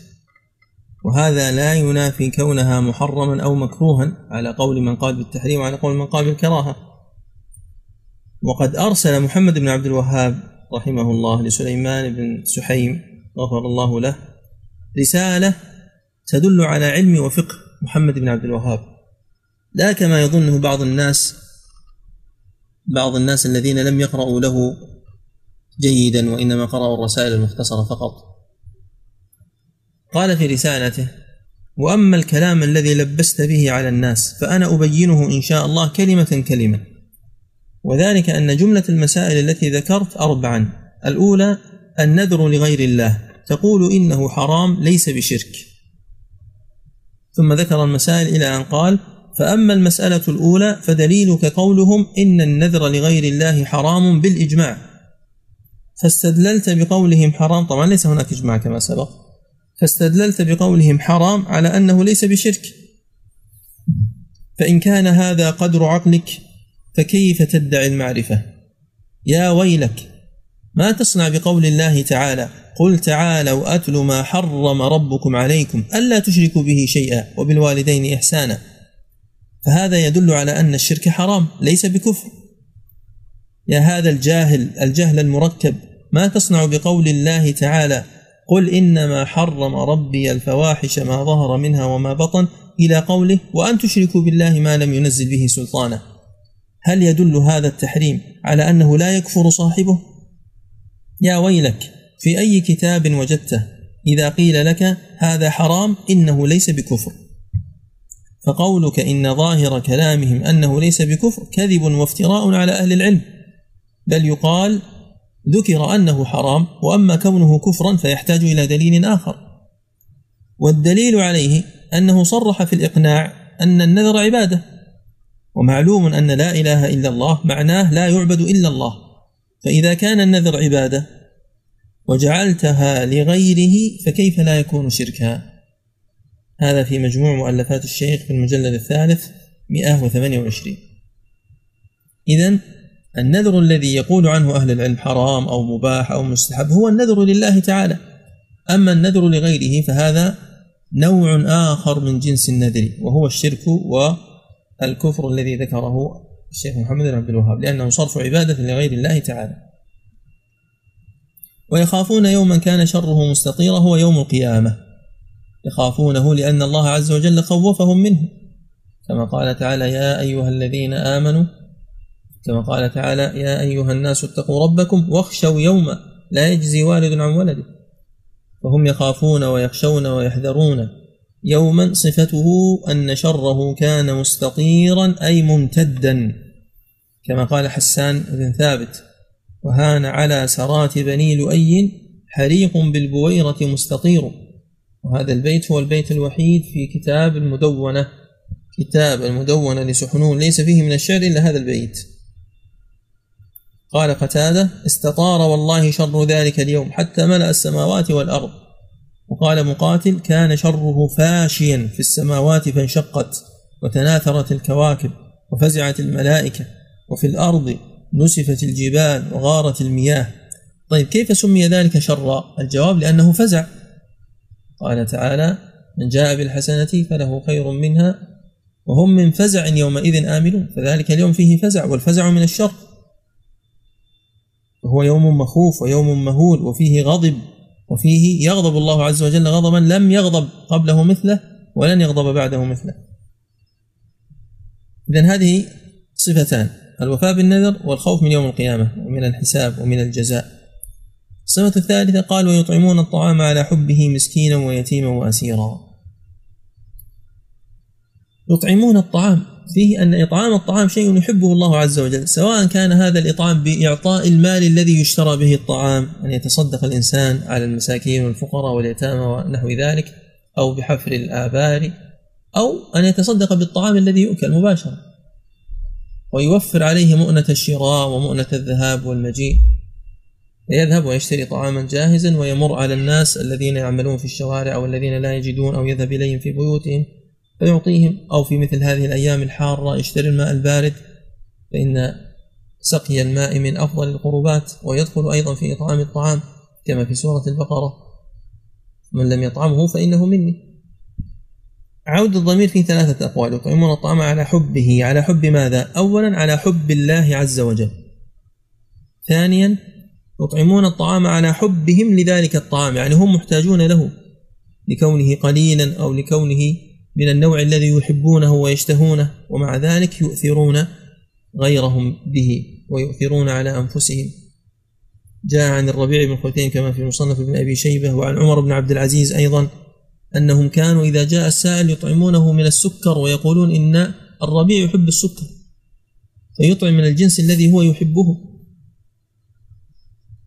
وهذا لا ينافي كونها محرما أو مكروها على قول من قال بالتحريم وعلى قول من قال بالكراهة. وقد أرسل محمد بن عبد الوهاب رحمه الله لسليمان بن سحيم غفر الله له رسالة تدل على علم وفقه محمد بن عبد الوهاب. لا كما يظنه بعض الناس بعض الناس الذين لم يقرأوا له جيدا وإنما قرأوا الرسائل المختصرة فقط. قال في رسالته وأما الكلام الذي لبست به على الناس فأنا أبينه إن شاء الله كلمة كلمة. وذلك أن جملة المسائل التي ذكرت اربعا. الأولى النذر لغير الله. تقول إنه حرام ليس بشرك. ثم ذكر المسائل إلى أن قال فأما المسألة الأولى فدليلك قولهم إن النذر لغير الله حرام بالإجماع. فاستدللت بقولهم حرام طبعا ليس هناك إجماع كما سبق. فاستدللت بقولهم حرام على أنه ليس بشرك. فإن كان هذا قدر عقلك فكيف تدعي المعرفة؟ يا ويلك ما تصنع بقول الله تعالى؟ قل تعالوا أتل ما حرم ربكم عليكم ألا تشركوا به شيئا وبالوالدين إحسانا. فهذا يدل على أن الشرك حرام ليس بكفر. يا هذا الجاهل الجهل المركب ما تصنع بقول الله تعالى؟ قل إنما حرم ربي الفواحش ما ظهر منها وما بطن إلى قوله وأن تشركوا بالله ما لم ينزل به سلطانه هل يدل هذا التحريم على أنه لا يكفر صاحبه؟ يا ويلك في أي كتاب وجدته إذا قيل لك هذا حرام إنه ليس بكفر؟ فقولك إن ظاهر كلامهم أنه ليس بكفر كذب وافتراء على أهل العلم بل يقال ذكر أنه حرام وأما كونه كفرا فيحتاج إلى دليل آخر. والدليل عليه أنه صرح في الإقناع أن النذر عبادة. ومعلوم أن لا إله إلا الله معناه لا يعبد إلا الله. فإذا كان النذر عبادة وجعلتها لغيره فكيف لا يكون شركا هذا في مجموع مؤلفات الشيخ في المجلد الثالث 128 إذا النذر الذي يقول عنه أهل العلم حرام أو مباح أو مستحب هو النذر لله تعالى. أما النذر لغيره فهذا نوع آخر من جنس النذر وهو الشرك والكفر الذي ذكره الشيخ محمد بن عبد الوهاب لأنه صرف عبادة لغير الله تعالى. ويخافون يوما كان شره مستطيرا هو يوم القيامة. يخافونه لأن الله عز وجل خوفهم منه. كما قال تعالى يا أيها الذين آمنوا كما قال تعالى يا أيها الناس اتقوا ربكم واخشوا يوما لا يجزي والد عن ولده. فهم يخافون ويخشون ويحذرون. يوما صفته أن شره كان مستطيرا أي ممتدا. كما قال حسان بن ثابت وهان على سرات بني لؤي حريق بالبويرة مستطير. وهذا البيت هو البيت الوحيد في كتاب المدونة. كتاب المدونة لسحنون ليس فيه من الشعر إلا هذا البيت. قال قتادة استطار والله شر ذلك اليوم حتى ملأ السماوات والأرض. وقال مقاتل كان شره فاشيا في السماوات فانشقت وتناثرت الكواكب وفزعت الملائكة وفي الأرض نسفت الجبال وغارت المياه. طيب كيف سمي ذلك شرا؟ الجواب لأنه فزع. قال تعالى من جاء بالحسنة فله خير منها وهم من فزع يومئذ آمنون. فذلك اليوم فيه فزع والفزع من الشر. وهو يوم مخوف ويوم مهول وفيه غضب. وفيه يغضب الله عز وجل غضبا لم يغضب قبله مثله ولن يغضب بعده مثله. إذا هذه صفتان الوفاء بالنذر والخوف من يوم القيامة ومن الحساب ومن الجزاء. الصفة الثالثة قال ويطعمون الطعام على حبه مسكينا ويتيما وأسيرا. يطعمون الطعام فيه أن إطعام الطعام شيء يحبه الله عز وجل سواء كان هذا الإطعام بإعطاء المال الذي يشترى به الطعام أن يتصدق الإنسان على المساكين والفقراء واليتامى ونحو ذلك أو بحفر الآبار أو أن يتصدق بالطعام الذي يؤكل مباشرة. ويوفر عليه مؤنة الشراء ومؤنة الذهاب والمجيء. يذهب ويشتري طعاما جاهزا ويمر على الناس الذين يعملون في الشوارع أو الذين لا يجدون أو يذهب إليهم في بيوتهم. فيعطيهم أو في مثل هذه الأيام الحارة يشتري الماء البارد فإن سقي الماء من أفضل القربات ويدخل أيضا في إطعام الطعام كما في سورة البقرة. من لم يطعمه فإنه مني. عود الضمير في ثلاثة أقوال. يطعمون الطعام على حبه. على حب ماذا؟ أولا على حب الله عز وجل. ثانيا يطعمون الطعام على حبهم لذلك الطعام. يعني هم محتاجون له لكونه قليلا أو لكونه من النوع الذي يحبونه ويشتهونه ومع ذلك يؤثرون غيرهم به ويؤثرون على أنفسهم. جاء عن الربيع بن خثيم كما في مصنف ابن أبي شيبة وعن عمر بن عبد العزيز أيضا أنهم كانوا إذا جاء السائل يطعمونه من السكر ويقولون إن الربيع يحب السكر فيطعم من الجنس الذي هو يحبه.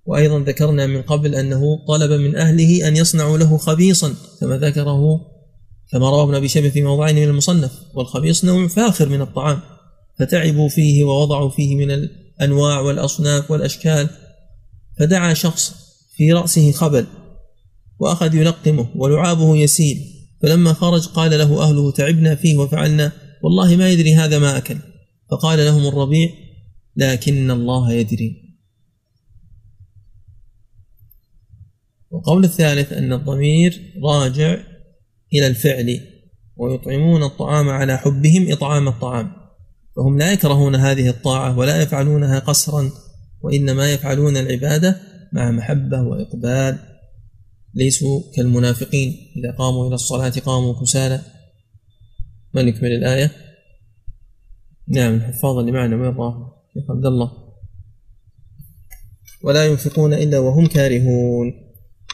وأيضا ذكرنا من قبل أنه طلب من أهله أن يصنعوا له خبيصا كما ذكره كما روى ابن أبي شيبة في موضعين من المصنف والخبيص نوع فاخر من الطعام فتعبوا فيه ووضعوا فيه من الأنواع والأصناف والأشكال فدعا شخص في رأسه خبل وأخذ يلقمه ولعابه يسيل فلما خرج قال له أهله تعبنا فيه وفعلنا والله ما يدري هذا ما أكل. فقال لهم الربيع لكن الله يدري. والقول الثالث أن الضمير راجع إلى الفعل ويطعمون الطعام على حبهم إطعام الطعام. فهم لا يكرهون هذه الطاعة ولا يفعلونها قصرا وإنما يفعلون العبادة مع محبة وإقبال. ليسوا كالمنافقين إذا قاموا إلى الصلاة قاموا كسالى. ما نكمل الآية؟ نعم الحفاظ اللي معنا وين راح؟ شيخ عبد الله. ولا ينفقون إلا وهم كارهون.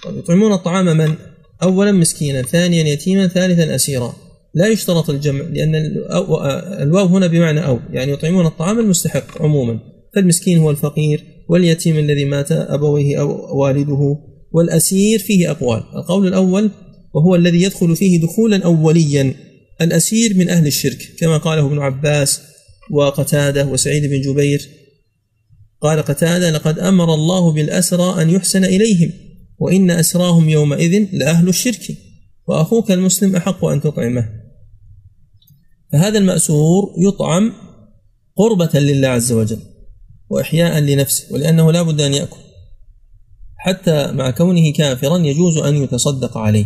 يطعمون الطعام من؟ أولا مسكينا ثانيا يتيما ثالثا أسيرا. لا يشترط الجمع لأن الواو هنا بمعنى أو يعني يطعمون الطعام المستحق عموما. فالمسكين هو الفقير واليتيم الذي مات أبويه أو والده والأسير فيه أقوال. القول الأول وهو الذي يدخل فيه دخولا أوليا الأسير من أهل الشرك كما قاله ابن عباس وقتادة وسعيد بن جبير. قال قتادة لقد أمر الله بالأسرى أن يحسن إليهم. وإن أسراهم يومئذ لأهل الشرك وأخوك المسلم أحق أن تطعمه. فهذا المأسور يطعم قربة لله عز وجل وإحياء لنفسه ولأنه لا بد أن يأكل. حتى مع كونه كافرا يجوز أن يتصدق عليه.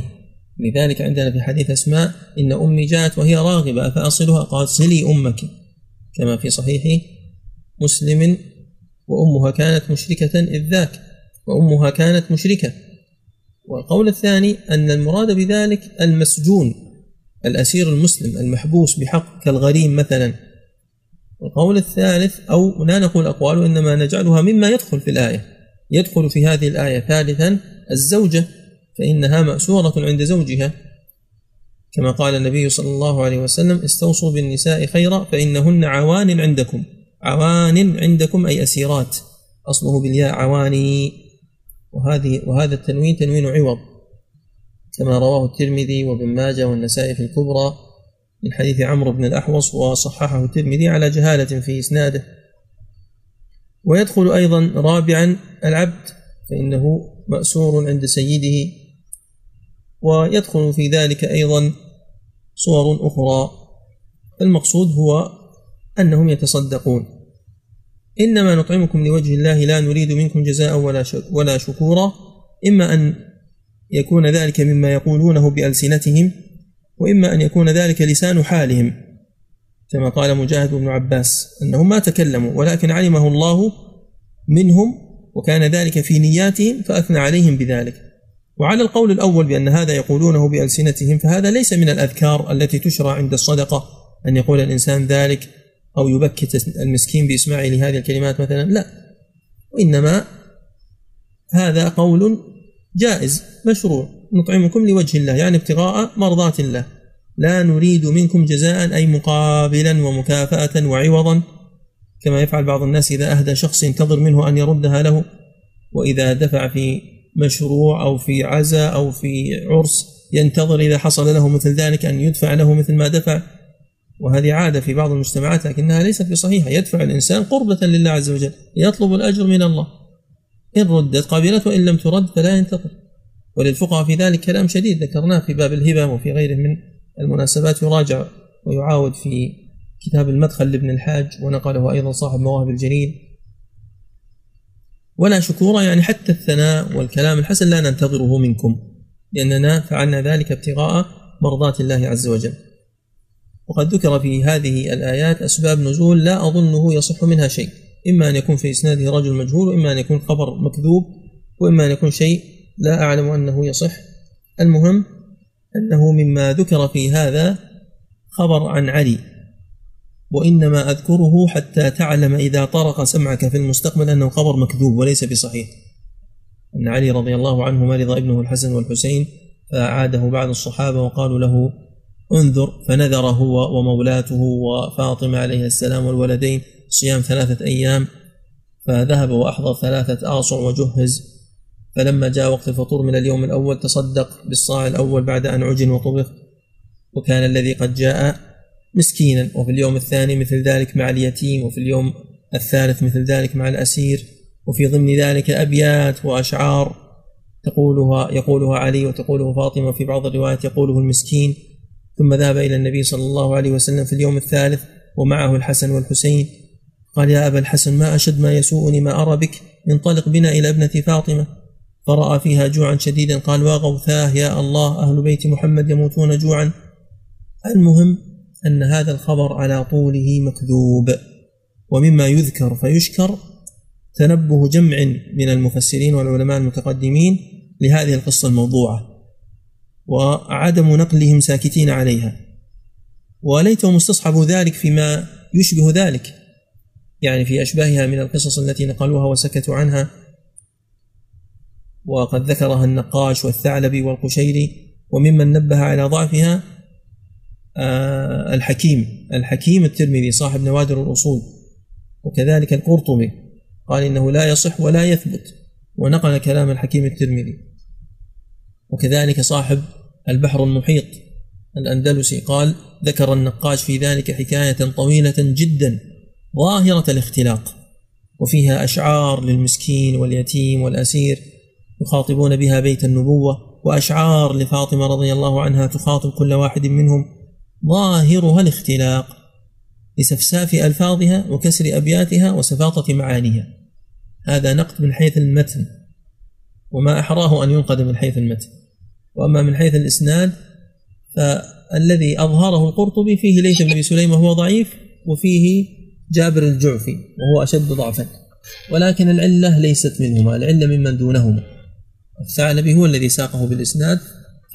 لذلك عندنا في حديث أسماء إن أمي جاءت وهي راغبة فأصلها قالت صلي أمك. كما في صحيح مسلم وأمها كانت مشركة إذ ذاك وأمها كانت مشركة. والقول الثاني أن المراد بذلك المسجون الأسير المسلم المحبوس بحق كالغريم مثلا. القول الثالث أو لا نقول أقوال وإنما نجعلها مما يدخل في الآية. يدخل في هذه الآية ثالثا الزوجة فإنها مأسورة عند زوجها. كما قال النبي صلى الله عليه وسلم استوصوا بالنساء خيرا فإنهن عوان عندكم. عوان عندكم أي أسيرات. أصله بالياء عواني. وهذه وهذا التنوين تنوين عوض كما رواه الترمذي وابن ماجه والنسائي في الكبرى من حديث عمرو بن الأحوص وصححه الترمذي على جهالة في إسناده. ويدخل أيضا رابعا العبد فإنه مأسور عند سيده. ويدخل في ذلك أيضا صور أخرى المقصود هو أنهم يتصدقون. إنما نطعمكم لوجه الله لا نريد منكم جزاء ولا ولا شكورا. إما أن يكون ذلك مما يقولونه بألسنتهم وإما أن يكون ذلك لسان حالهم كما قال مجاهد بن عباس أنهم ما تكلموا ولكن علمه الله منهم وكان ذلك في نياتهم فأثنى عليهم بذلك. وعلى القول الأول بأن هذا يقولونه بألسنتهم فهذا ليس من الأذكار التي تشرع عند الصدقة أن يقول الإنسان ذلك أو يبكت المسكين بإسماعه لهذه الكلمات مثلا لا. وإنما هذا قول جائز مشروع. نطعمكم لوجه الله يعني ابتغاء مرضات الله. لا نريد منكم جزاء أي مقابلا ومكافأة وعوضا كما يفعل بعض الناس إذا أهدى شخص ينتظر منه أن يردها له. وإذا دفع في مشروع أو في عزاء أو في عرس ينتظر إذا حصل له مثل ذلك أن يدفع له مثل ما دفع. وهذه عادة في بعض المجتمعات لكنها ليست بصحيحة. يدفع الإنسان قربة لله عز وجل يطلب الأجر من الله. إن ردت قبلت وإن لم ترد فلا ينتظر وللفقهاء في ذلك كلام شديد ذكرناه في باب الهبة وفي غيره من المناسبات. يراجع ويعاود في كتاب المدخل لابن الحاج ونقله أيضا صاحب مواهب الجليل. ولا شكورا يعني حتى الثناء والكلام الحسن لا ننتظره منكم لأننا فعلنا ذلك ابتغاء مرضات الله عز وجل. وقد ذكر في هذه الآيات أسباب نزول لا أظنه يصح منها شيء. إما أن يكون في إسناده رجل مجهول وإما أن يكون خبر مكذوب وإما أن يكون شيء لا أعلم أنه يصح. المهم أنه مما ذكر في هذا خبر عن علي وإنما أذكره حتى تعلم إذا طرق سمعك في المستقبل أنه خبر مكذوب وليس بصحيح أن علي رضي الله عنه مرض ابنه الحسن والحسين فأعاده بعض الصحابة وقالوا له انذر فنذر هو ومولاته وفاطمة عليه السلام والولدين صيام ثلاثة أيام فذهب وأحضر ثلاثة آصع وجهز. فلما جاء وقت الفطور من اليوم الأول تصدق بالصاع الأول بعد أن عجن وطبخ. وكان الذي قد جاء مسكينا وفي اليوم الثاني مثل ذلك مع اليتيم وفي اليوم الثالث مثل ذلك مع الأسير وفي ضمن ذلك أبيات وأشعار. تقولها يقولها علي وتقوله فاطمة وفي بعض الروايات يقوله المسكين. ثم ذهب إلى النبي صلى الله عليه وسلم في اليوم الثالث ومعه الحسن والحسين. قال يا أبا الحسن ما أشد ما يسوءني ما أرى بك انطلق بنا إلى ابنة فاطمة. فرأى فيها جوعا شديدا قال وغوثاه يا الله أهل بيت محمد يموتون جوعا. المهم أن هذا الخبر على طوله مكذوب ومما يذكر فيشكر تنبه جمع من المفسرين والعلماء المتقدمين لهذه القصة الموضوعة. وعدم نقلهم ساكتين عليها. وليتهم استصحبوا ذلك فيما يشبه ذلك. يعني في أشباهها من القصص التي نقلوها وسكتوا عنها. وقد ذكرها النقاش والثعلبي والقشيري وممن نبه على ضعفها آه، الحكيم الحكيم الترمذي صاحب نوادر الأصول وكذلك القرطبي. قال إنه لا يصح ولا يثبت ونقل كلام الحكيم الترمذي. وكذلك صاحب البحر المحيط الأندلسي قال ذكر النقاش في ذلك حكاية طويلة جدا ظاهرة الاختلاق وفيها أشعار للمسكين واليتيم والأسير يخاطبون بها بيت النبوة وأشعار لفاطمة رضي الله عنها تخاطب كل واحد منهم ظاهرها الاختلاق لسفساف ألفاظها وكسر أبياتها وسفاطة معانيها. هذا نقد من حيث المتن. وما أحراه أن ينقد من حيث المتن وأما من حيث الإسناد فالذي أظهره القرطبي فيه ليث بن أبي سليم وهو ضعيف وفيه جابر الجعفي وهو أشد ضعفا. ولكن العلة ليست منهما العلة ممن دونهما. الثعلبي هو الذي ساقه بالإسناد.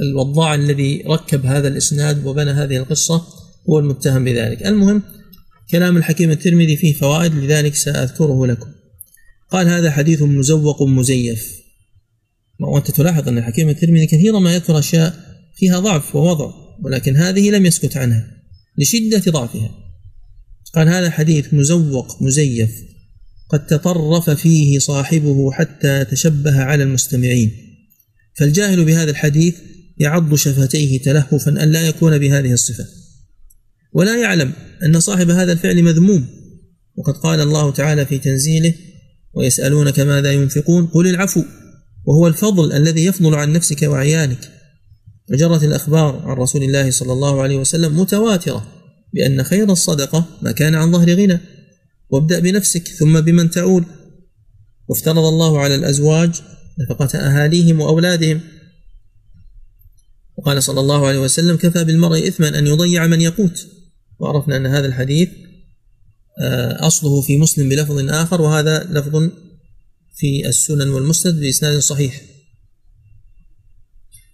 الوضاع الذي ركب هذا الإسناد وبنى هذه القصة هو المتهم بذلك. المهم كلام الحكيم الترمذي فيه فوائد لذلك سأذكره لكم. قال هذا حديث مزوق مزيف. وأنت تلاحظ أن الحكيم الترمذي كثيرا ما يذكر أشياء فيها ضعف ووضع ولكن هذه لم يسكت عنها لشدة ضعفها. قال هذا حديث مزوق مزيف قد تطرف فيه صاحبه حتى تشبه على المستمعين. فالجاهل بهذا الحديث يعض شفتيه تلهفا أن لا يكون بهذه الصفة. ولا يعلم أن صاحب هذا الفعل مذموم. وقد قال الله تعالى في تنزيله ويسألونك ماذا ينفقون؟ قل العفو. وهو الفضل الذي يفضل عن نفسك وعيالك. وجرت الأخبار عن رسول الله صلى الله عليه وسلم متواترة بأن خير الصدقة ما كان عن ظهر غنى. وابدأ بنفسك ثم بمن تعول. وافترض الله على الأزواج نفقة أهاليهم وأولادهم. وقال صلى الله عليه وسلم كفى بالمرء إثما أن يضيع من يقوت. وعرفنا أن هذا الحديث آه، أصله في مسلم بلفظ آخر وهذا لفظ في السنن والمسند بإسناد صحيح.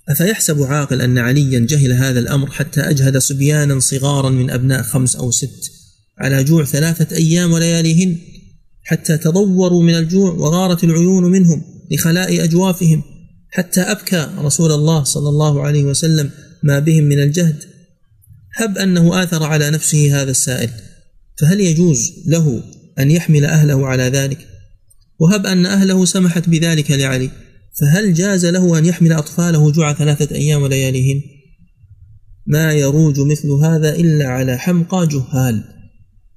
أفيحسب عاقل أن عليا جهل هذا الأمر حتى أجهد صبيانا صغارا من أبناء خمس أو ست على جوع ثلاثة أيام ولياليهن حتى تضوروا من الجوع وغارت العيون منهم لخلاء أجوافهم حتى أبكى رسول الله صلى الله عليه وسلم ما بهم من الجهد. هب أنه آثر على نفسه هذا السائل فهل يجوز له أن يحمل أهله على ذلك؟ وهب أن أهله سمحت بذلك لعلي. فهل جاز له أن يحمل أطفاله جوع ثلاثة أيام ولياليهن؟ ما يروج مثل هذا إلا على حمقى جهال.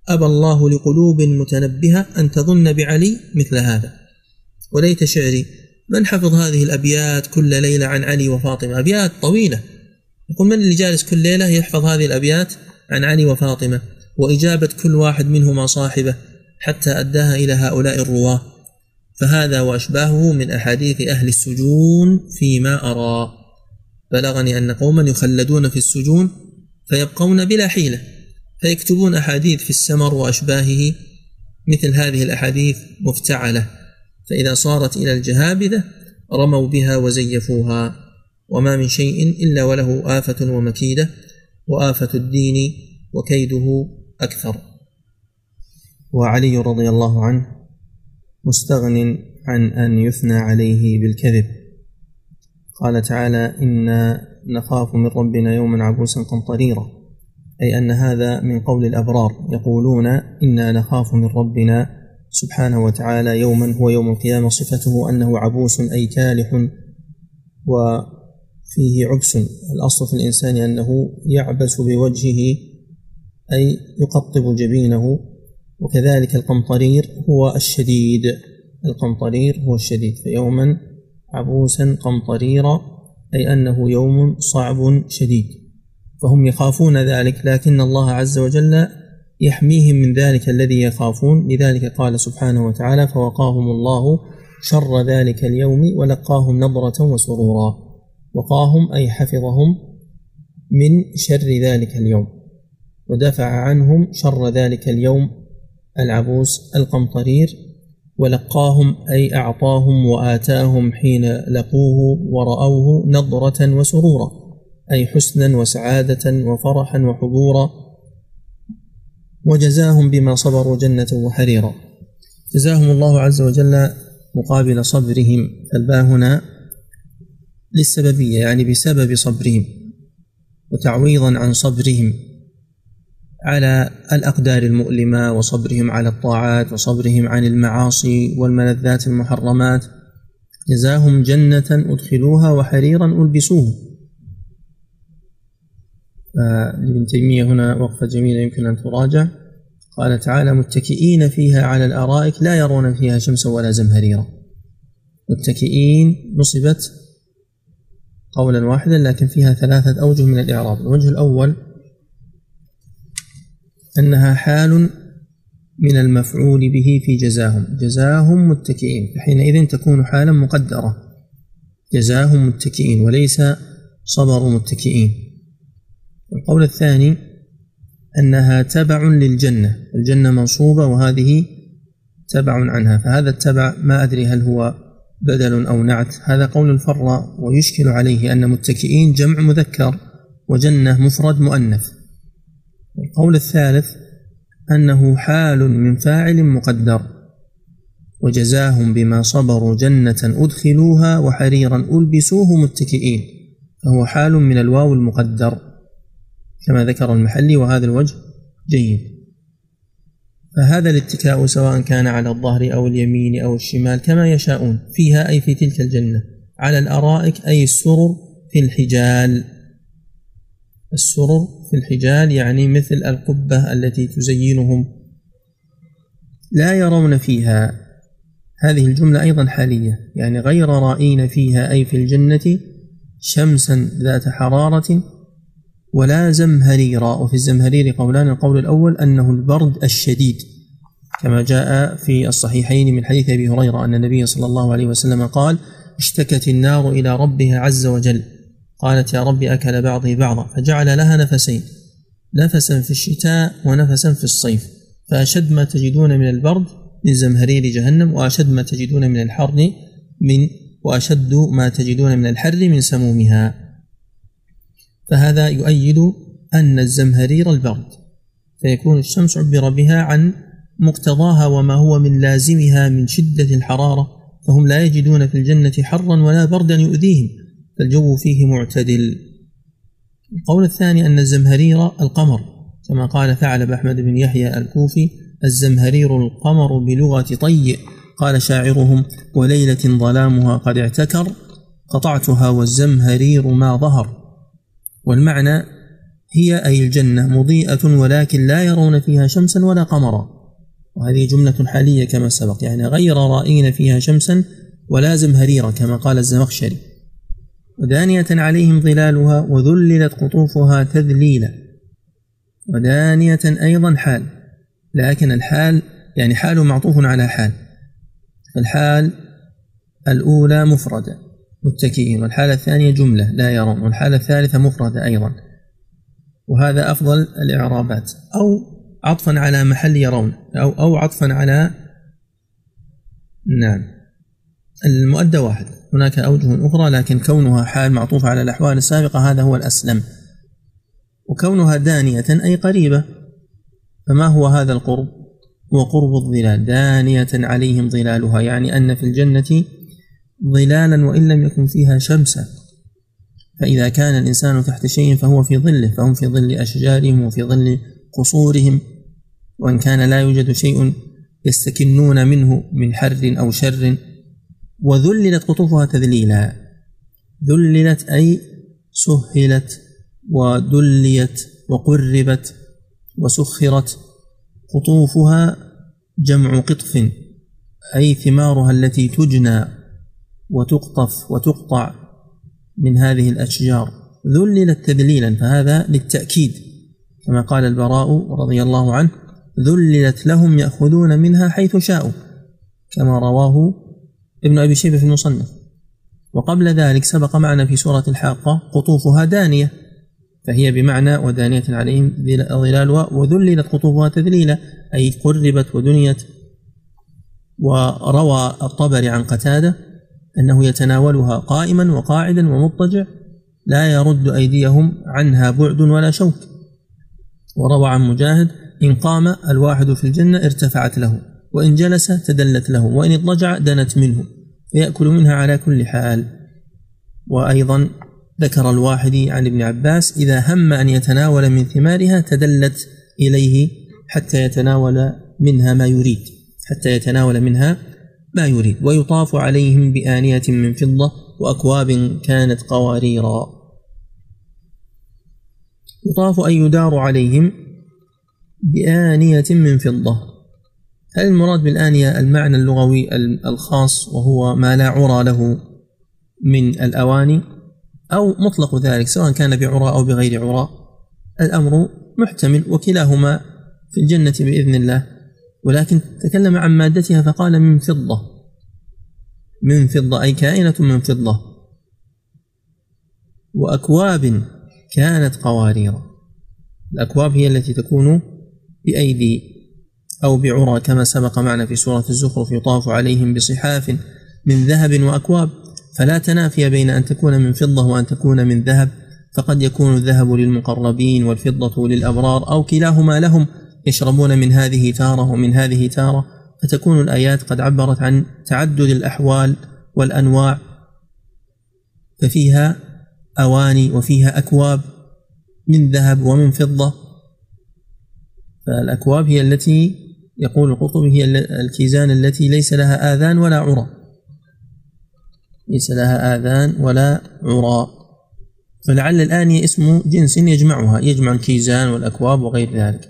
أبى الله لقلوب متنبهة أن تظن بعلي مثل هذا. وليت شعري من حفظ هذه الأبيات كل ليلة عن علي وفاطمة؟ أبيات طويلة. يقول من اللي جالس كل ليلة يحفظ هذه الأبيات عن علي وفاطمة؟ وإجابة كل واحد منهما صاحبة حتى أداها إلى هؤلاء الرواة. فهذا وأشباهه من أحاديث أهل السجون فيما أرى. بلغني أن قوما يخلدون في السجون فيبقون بلا حيلة فيكتبون أحاديث في السمر وأشباهه مثل هذه الأحاديث مفتعلة فإذا صارت إلى الجهابذة رموا بها وزيفوها. وما من شيء إلا وله آفة ومكيدة وآفة الدين وكيده أكثر. وعلي رضي الله عنه مستغن عن أن يثنى عليه بالكذب. قال تعالى إنا نخاف من ربنا يوما عبوسا قمطريرا. أي أن هذا من قول الأبرار يقولون إنا نخاف من ربنا سبحانه وتعالى يوما هو يوم القيامة صفته أنه عبوس أي كالح وفيه عبس. الأصل في الإنسان أنه يعبس بوجهه أي يقطب جبينه. وكذلك القمطرير هو الشديد. القمطرير هو الشديد فيوما عبوسا قمطريرا أي أنه يوم صعب شديد. فهم يخافون ذلك لكن الله عز وجل يحميهم من ذلك الذي يخافون. لذلك قال سبحانه وتعالى فوقاهم الله شر ذلك اليوم ولقاهم نضرة وسرورا. وقاهم أي حفظهم من شر ذلك اليوم. ودفع عنهم شر ذلك اليوم العبوس القمطرير ولقاهم أي أعطاهم وآتاهم حين لقوه ورأوه نضرة وسرورا أي حسنا وسعادة وفرحا وحبورا وجزاهم بما صبروا جنة وحريرا. جزاهم الله عز وجل مقابل صبرهم. فالباء هنا للسببية يعني بسبب صبرهم وتعويضا عن صبرهم. على الأقدار المؤلمة وصبرهم على الطاعات وصبرهم عن المعاصي والملذات المحرمات. جزاهم جنة أدخلوها وحريرا ألبسوه لابن تيمية هنا وقفة جميلة يمكن أن تراجع. قال تعالى متكئين فيها على الأرائك لا يرون فيها شمسا ولا زمهريرا. متكئين نصبت قولا واحدا لكن فيها ثلاثة أوجه من الإعراب. الوجه الأول أنها حال من المفعول به في جزاهم. جزاهم متكئين. فحينئذ تكون حالا مقدرة. جزاهم متكئين وليس صبر متكئين. القول الثاني أنها تبع للجنة. الجنة منصوبة وهذه تبع عنها. فهذا التبع ما أدري هل هو بدل أو نعت. هذا قول الفر ويشكل عليه أن متكئين جمع مذكر وجنة مفرد مؤنث. القول الثالث أنه حال من فاعل مقدر وجزاهم بما صبروا جنة أدخلوها وحريرا ألبسوه متكئين فهو حال من الواو المقدر كما ذكر المحلي وهذا الوجه جيد. فهذا الاتكاء سواء كان على الظهر أو اليمين أو الشمال كما يشاءون فيها أي في تلك الجنة على الأرائك أي السرر في الحجال. السرر في الحجال يعني مثل القبة التي تزينهم. لا يرون فيها هذه الجملة أيضا حالية يعني غير رائين فيها أي في الجنة شمسا ذات حرارة ولا زمهريرا وفي الزمهرير قولان القول الأول أنه البرد الشديد كما جاء في الصحيحين من حديث أبي هريرة أن النبي صلى الله عليه وسلم قال اشتكت النار إلى ربها عز وجل. قالت يا رب أكل بعضي بعضا. فجعل لها نفسين نفسا في الشتاء ونفسا في الصيف. فأشد ما تجدون من البرد من زمهرير جهنم وأشد ما تجدون من الحر من وأشد ما تجدون من الحر من سمومها. فهذا يؤيد أن الزمهرير البرد فيكون الشمس عبر بها عن مقتضاها وما هو من لازمها من شدة الحرارة فهم لا يجدون في الجنة حرا ولا بردا يؤذيهم. فالجو فيه معتدل. القول الثاني أن الزمهرير القمر كما قال ثعلب أحمد بن يحيى الكوفي الزمهرير القمر بلغة طي قال شاعرهم وليلة ظلامها قد اعتكر قطعتها والزمهرير ما ظهر. والمعنى هي أي الجنة مضيئة ولكن لا يرون فيها شمسا ولا قمرا. وهذه جملة حالية كما سبق يعني غير رائين فيها شمسا ولا زمهريرا كما قال الزمخشري. ودانية عليهم ظلالها وذللت قطوفها تذليلا. ودانية أيضا حال لكن الحال يعني حال معطوف على حال. الحال الأولى مفردة متكئين. والحالة الثانية جملة لا يرون. والحالة الثالثة مفردة أيضا. وهذا أفضل الإعرابات. أو عطفا على محل يرون. أو أو عطفا على نعم. المؤدى واحد هناك أوجه أخرى لكن كونها حال معطوفة على الأحوال السابقة هذا هو الأسلم. وكونها دانية أي قريبة فما هو هذا القرب؟ هو قرب الظلال. دانية عليهم ظلالها يعني أن في الجنة ظلالا وإن لم يكن فيها شمسا فإذا كان الإنسان تحت شيء فهو في ظله فهم في ظل أشجارهم وفي ظل قصورهم. وإن كان لا يوجد شيء يستكنون منه من حر أو شر وذللت قطوفها تذليلا. ذللت أي سهلت ودليت وقربت وسخرت قطوفها جمع قطف أي ثمارها التي تجنى وتقطف وتقطع من هذه الأشجار. ذللت تذليلا فهذا للتأكيد. كما قال البراء رضي الله عنه ذللت لهم يأخذون منها حيث شاءوا كما رواه ابن أبي شيبة في المصنف. وقبل ذلك سبق معنا في سورة الحاقة قطوفها دانية فهي بمعنى ودانية عليهم ظلالها وذللت قطوفها تذليلا أي قربت ودنيت. وروى الطبري عن قتادة أنه يتناولها قائما وقاعدا ومضطجع لا يرد أيديهم عنها بعد ولا شوك. وروى عن مجاهد إن قام الواحد في الجنة ارتفعت له. وإن جلس تدلت له وإن اضطجع دنت منه فيأكل منها على كل حال. وأيضا ذكر الواحد عن ابن عباس إذا هم أن يتناول من ثمارها تدلت إليه حتى يتناول منها ما يريد حتى يتناول منها ما يريد. ويطاف عليهم بآنية من فضة وأكواب كانت قواريرا. يطاف أن يدار عليهم بآنية من فضة. هل المراد بالآنية المعنى اللغوي الخاص وهو ما لا عرى له من الأواني؟ أو مطلق ذلك سواء كان بعراء أو بغير عراء الأمر محتمل وكلاهما في الجنة بإذن الله. ولكن تكلم عن مادتها فقال من فضة. من فضة أي كائنة من فضة. وأكواب كانت قوارير. الأكواب هي التي تكون بأيدي أو بعرى كما سبق معنا في سورة الزخرف يطاف عليهم بصحاف من ذهب وأكواب. فلا تنافي بين أن تكون من فضة وأن تكون من ذهب. فقد يكون الذهب للمقربين والفضة للأبرار أو كلاهما لهم يشربون من هذه تارة ومن هذه تارة. فتكون الآيات قد عبرت عن تعدد الأحوال والأنواع. ففيها أواني وفيها أكواب من ذهب ومن فضة. فالأكواب هي التي يقول القرطبي هي الكيزان التي ليس لها آذان ولا عرى. ليس لها آذان ولا عرى. فلعل الآنية اسم جنس يجمعها يجمع الكيزان والأكواب وغير ذلك.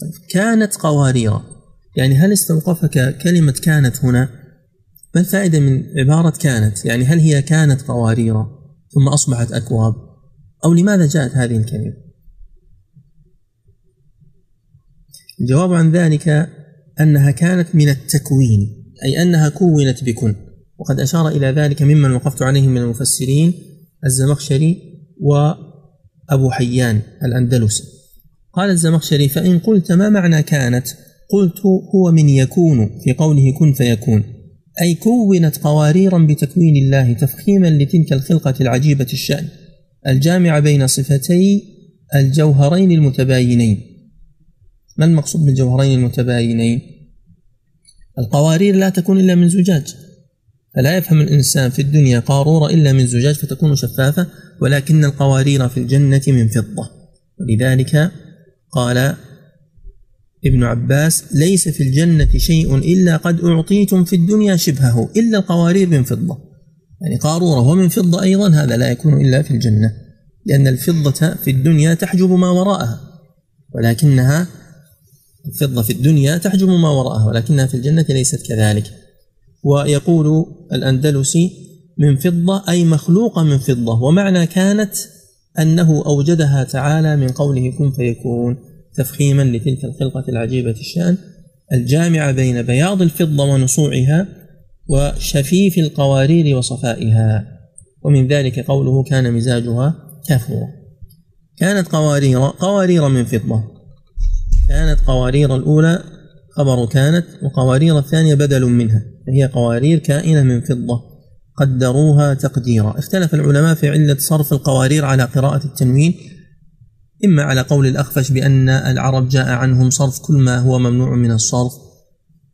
طيب كانت قوارير. يعني هل استوقفك كلمة كانت هنا؟ ما الفائدة من عبارة كانت؟ يعني هل هي كانت قوارير ثم أصبحت أكواب؟ أو لماذا جاءت هذه الكلمة؟ الجواب عن ذلك أنها كانت من التكوين أي أنها كونت بكن. وقد أشار إلى ذلك ممن وقفت عليه من المفسرين الزمخشري وأبو حيان الأندلسي. قال الزمخشري فإن قلت ما معنى كانت؟ قلت هو من يكون في قوله كن فيكون. أي كونت قواريرا بتكوين الله تفخيما لتلك الخلقة العجيبة الشأن الجامعة بين صفتي الجوهرين المتباينين. ما المقصود بالجوهرين المتباينين؟ القوارير لا تكون إلا من زجاج فلا يفهم الإنسان في الدنيا قارورة إلا من زجاج فتكون شفافة ولكن القوارير في الجنة من فضة. ولذلك قال ابن عباس ليس في الجنة شيء إلا قد أعطيتم في الدنيا شبهه إلا القوارير من فضة. يعني قارورة ومن فضة أيضا هذا لا يكون إلا في الجنة لأن الفضة في الدنيا تحجب ما وراءها ولكنها الفضة في الدنيا تحجب ما وراءها ولكنها في الجنة ليست كذلك. ويقول الأندلسي من فضة أي مخلوقة من فضة. ومعنى كانت أنه أوجدها تعالى من قوله كن فيكون. تفخيما لتلك الخلقة العجيبة الشأن الجامعة بين بياض الفضة ونصوعها وشفيف القوارير وصفائها. ومن ذلك قوله كان مزاجها كافورا كانت قوارير قوارير من فضة. كانت قوارير الأولى خبر كانت وقوارير الثانية بدل منها فهي قوارير كائنة من فضة قدروها تقديرا. اختلف العلماء في علة صرف القوارير على قراءة التنوين إما على قول الأخفش بأن العرب جاء عنهم صرف كل ما هو ممنوع من الصرف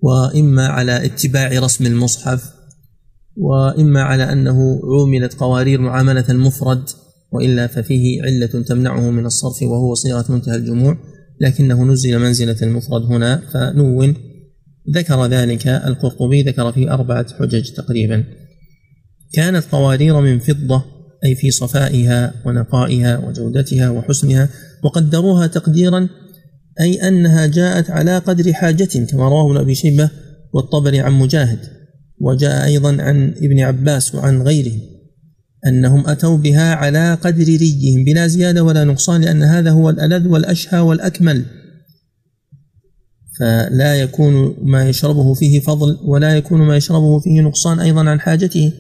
وإما على اتباع رسم المصحف وإما على أنه عوملت قوارير معاملة المفرد وإلا ففيه علة تمنعه من الصرف وهو صيغة منتهى الجموع. لكنه نزل منزلة المفرد هنا فنون. ذكر ذلك القرطبي ذكر فيه أربعة حجج تقريبا. كانت قوارير من فضة أي في صفائها ونقائها وجودتها وحسنها وقدروها تقديرا أي أنها جاءت على قدر حاجة كما رواه أبي شيبة والطبري عن مجاهد وجاء أيضا عن ابن عباس وعن غيره. أنهم أتوا بها على قدر ريهم بلا زيادة ولا نقصان لأن هذا هو الألذ والأشهى والأكمل. فلا يكون ما يشربه فيه فضل ولا يكون ما يشربه فيه نقصان أيضا عن حاجته.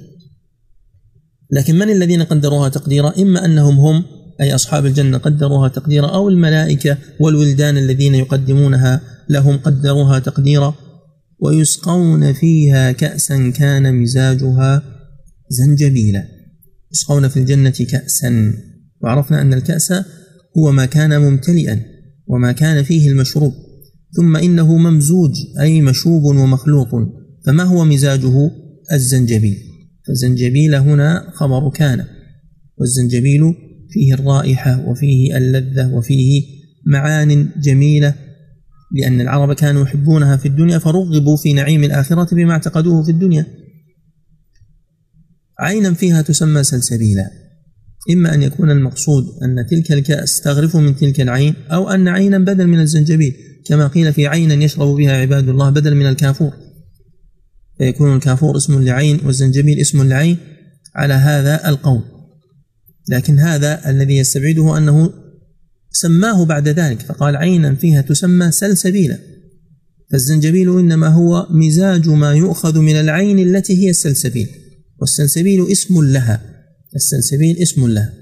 لكن من الذين قدروها تقديرا؟ إما أنهم هم أي أصحاب الجنة قدروها تقديرا أو الملائكة والولدان الذين يقدمونها لهم قدروها تقديرا. ويسقون فيها كأسا كان مزاجها زنجبيلا. يسقون في الجنة كأسا. وعرفنا أن الكأس هو ما كان ممتلئا وما كان فيه المشروب. ثم إنه ممزوج أي مشوب ومخلوط. فما هو مزاجه؟ الزنجبيل. فالزنجبيل هنا خبر كان. والزنجبيل فيه الرائحة وفيه اللذة وفيه معان جميلة لأن العرب كانوا يحبونها في الدنيا فرغبوا في نعيم الآخرة بما اعتقدوه في الدنيا. عينا فيها تسمى سلسبيلا. إما أن يكون المقصود أن تلك الكأس تغرف من تلك العين أو أن عينا بدل من الزنجبيل كما قيل في عينا يشرب بها عباد الله بدل من الكافور. فيكون الكافور اسم لعين والزنجبيل اسم لعين على هذا القول. لكن هذا الذي يستبعده أنه سماه بعد ذلك فقال عينا فيها تسمى سلسبيلا. فالزنجبيل إنما هو مزاج ما يؤخذ من العين التي هي السلسبيل. والسلسبيل اسم لها. السلسبيل اسم لها.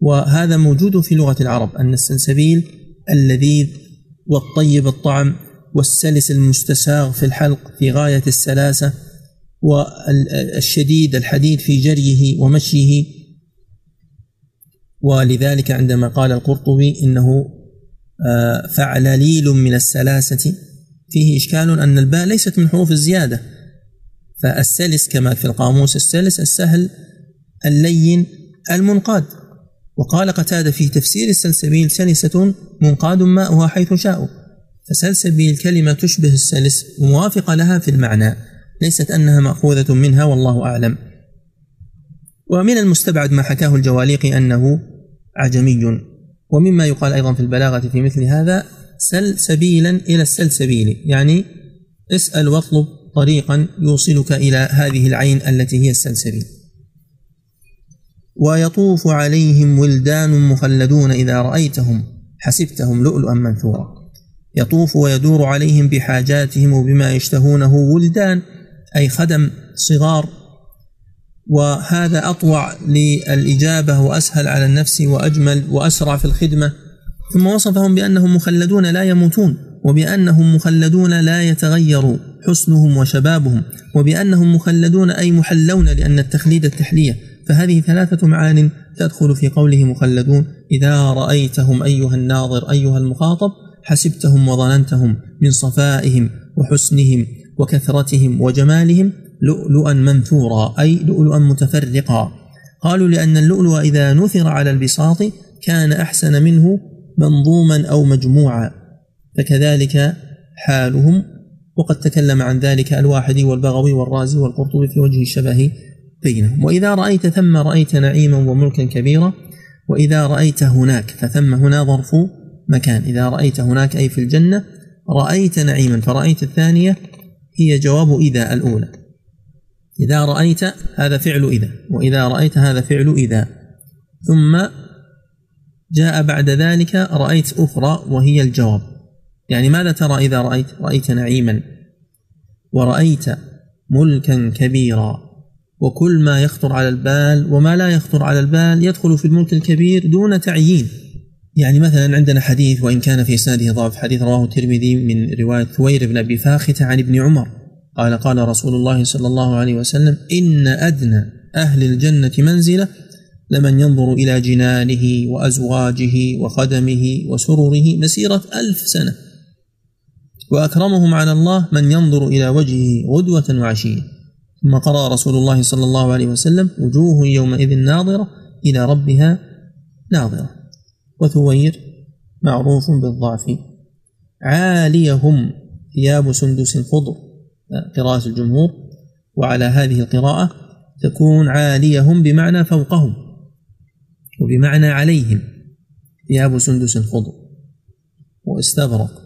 وهذا موجود في لغة العرب أن السلسبيل اللذيذ والطيب الطعم والسلس المستساغ في الحلق في غاية السلاسة والشديد الحديد في جريه ومشيه. ولذلك عندما قال القرطبي إنه آه، فعلليل من السلاسة. فيه إشكال أن الباء ليست من حروف الزيادة. فالسلس كما في القاموس السلس السهل اللين المنقاد. وقال قتادة في تفسير السلسبيل سلسة منقاد ماؤها حيث شاءوا فسلسبيل كلمة تشبه السلس موافقة لها في المعنى ليست أنها مأخوذة منها والله أعلم. ومن المستبعد ما حكاه الجواليقي أنه عجمي. ومما يقال أيضا في البلاغة في مثل هذا سل سبيلا إلى السلسبيل يعني اسأل واطلب طريقا يوصلك إلى هذه العين التي هي السلسبيل. ويطوف عليهم ولدان مخلدون إذا رأيتهم حسبتهم لؤلؤا منثورا. يطوف ويدور عليهم بحاجاتهم وبما يشتهونه ولدان أي خدم صغار. وهذا أطوع للإجابة وأسهل على النفس وأجمل وأسرع في الخدمة. ثم وصفهم بأنهم مخلدون لا يموتون وبأنهم مخلدون لا يتغير حسنهم وشبابهم وبأنهم مخلدون أي محلون لأن التخليد التحلية. فهذه ثلاثة معان تدخل في قوله مخلدون إذا رأيتهم أيها الناظر أيها المخاطب حسبتهم وظننتهم من صفائهم وحسنهم وكثرتهم وجمالهم لؤلؤا منثورا أي لؤلؤا متفرقا. قالوا لأن اللؤلؤ إذا نثر على البساط كان أحسن منه منظوما أو مجموعا فكذلك حالهم وقد تكلم عن ذلك الواحدي والبغوي والرازي والقرطبي في وجه الشبه بينهم. وإذا رأيت ثم رأيت نعيما وملكا كبيرا وإذا رأيت هناك فثم هنا ظرف مكان. إذا رأيت هناك أي في الجنة رأيت نعيما فرأيت الثانية هي جواب إذا الأولى. إذا رأيت هذا فعل إذا. وإذا رأيت هذا فعل إذا. ثم جاء بعد ذلك رأيت أخرى وهي الجواب. يعني ماذا ترى إذا رأيت رأيت نعيما ورأيت ملكا كبيرا وكل ما يخطر على البال وما لا يخطر على البال يدخل في الملك الكبير دون تعيين. يعني مثلا عندنا حديث وإن كان في إسناده ضعف حديث رواه الترمذي من رواية ثوير بن أبي فاخته عن ابن عمر. قال قال رسول الله صلى الله عليه وسلم إن أدنى أهل الجنة منزلة لمن ينظر إلى جنانه وأزواجه وخدمه وسرره مسيرة ألف سنة. وأكرمهم على الله من ينظر إلى وجهه غدوة وعشية. ثم قرأ رسول الله صلى الله عليه وسلم وجوه يومئذ ناظرة إلى ربها ناظرة. وثوير معروف بالضعف. عاليهم ثياب سندس خضر قراءة الجمهور. وعلى هذه القراءة تكون عاليهم بمعنى فوقهم وبمعنى عليهم. ثياب سندس خضر واستبرق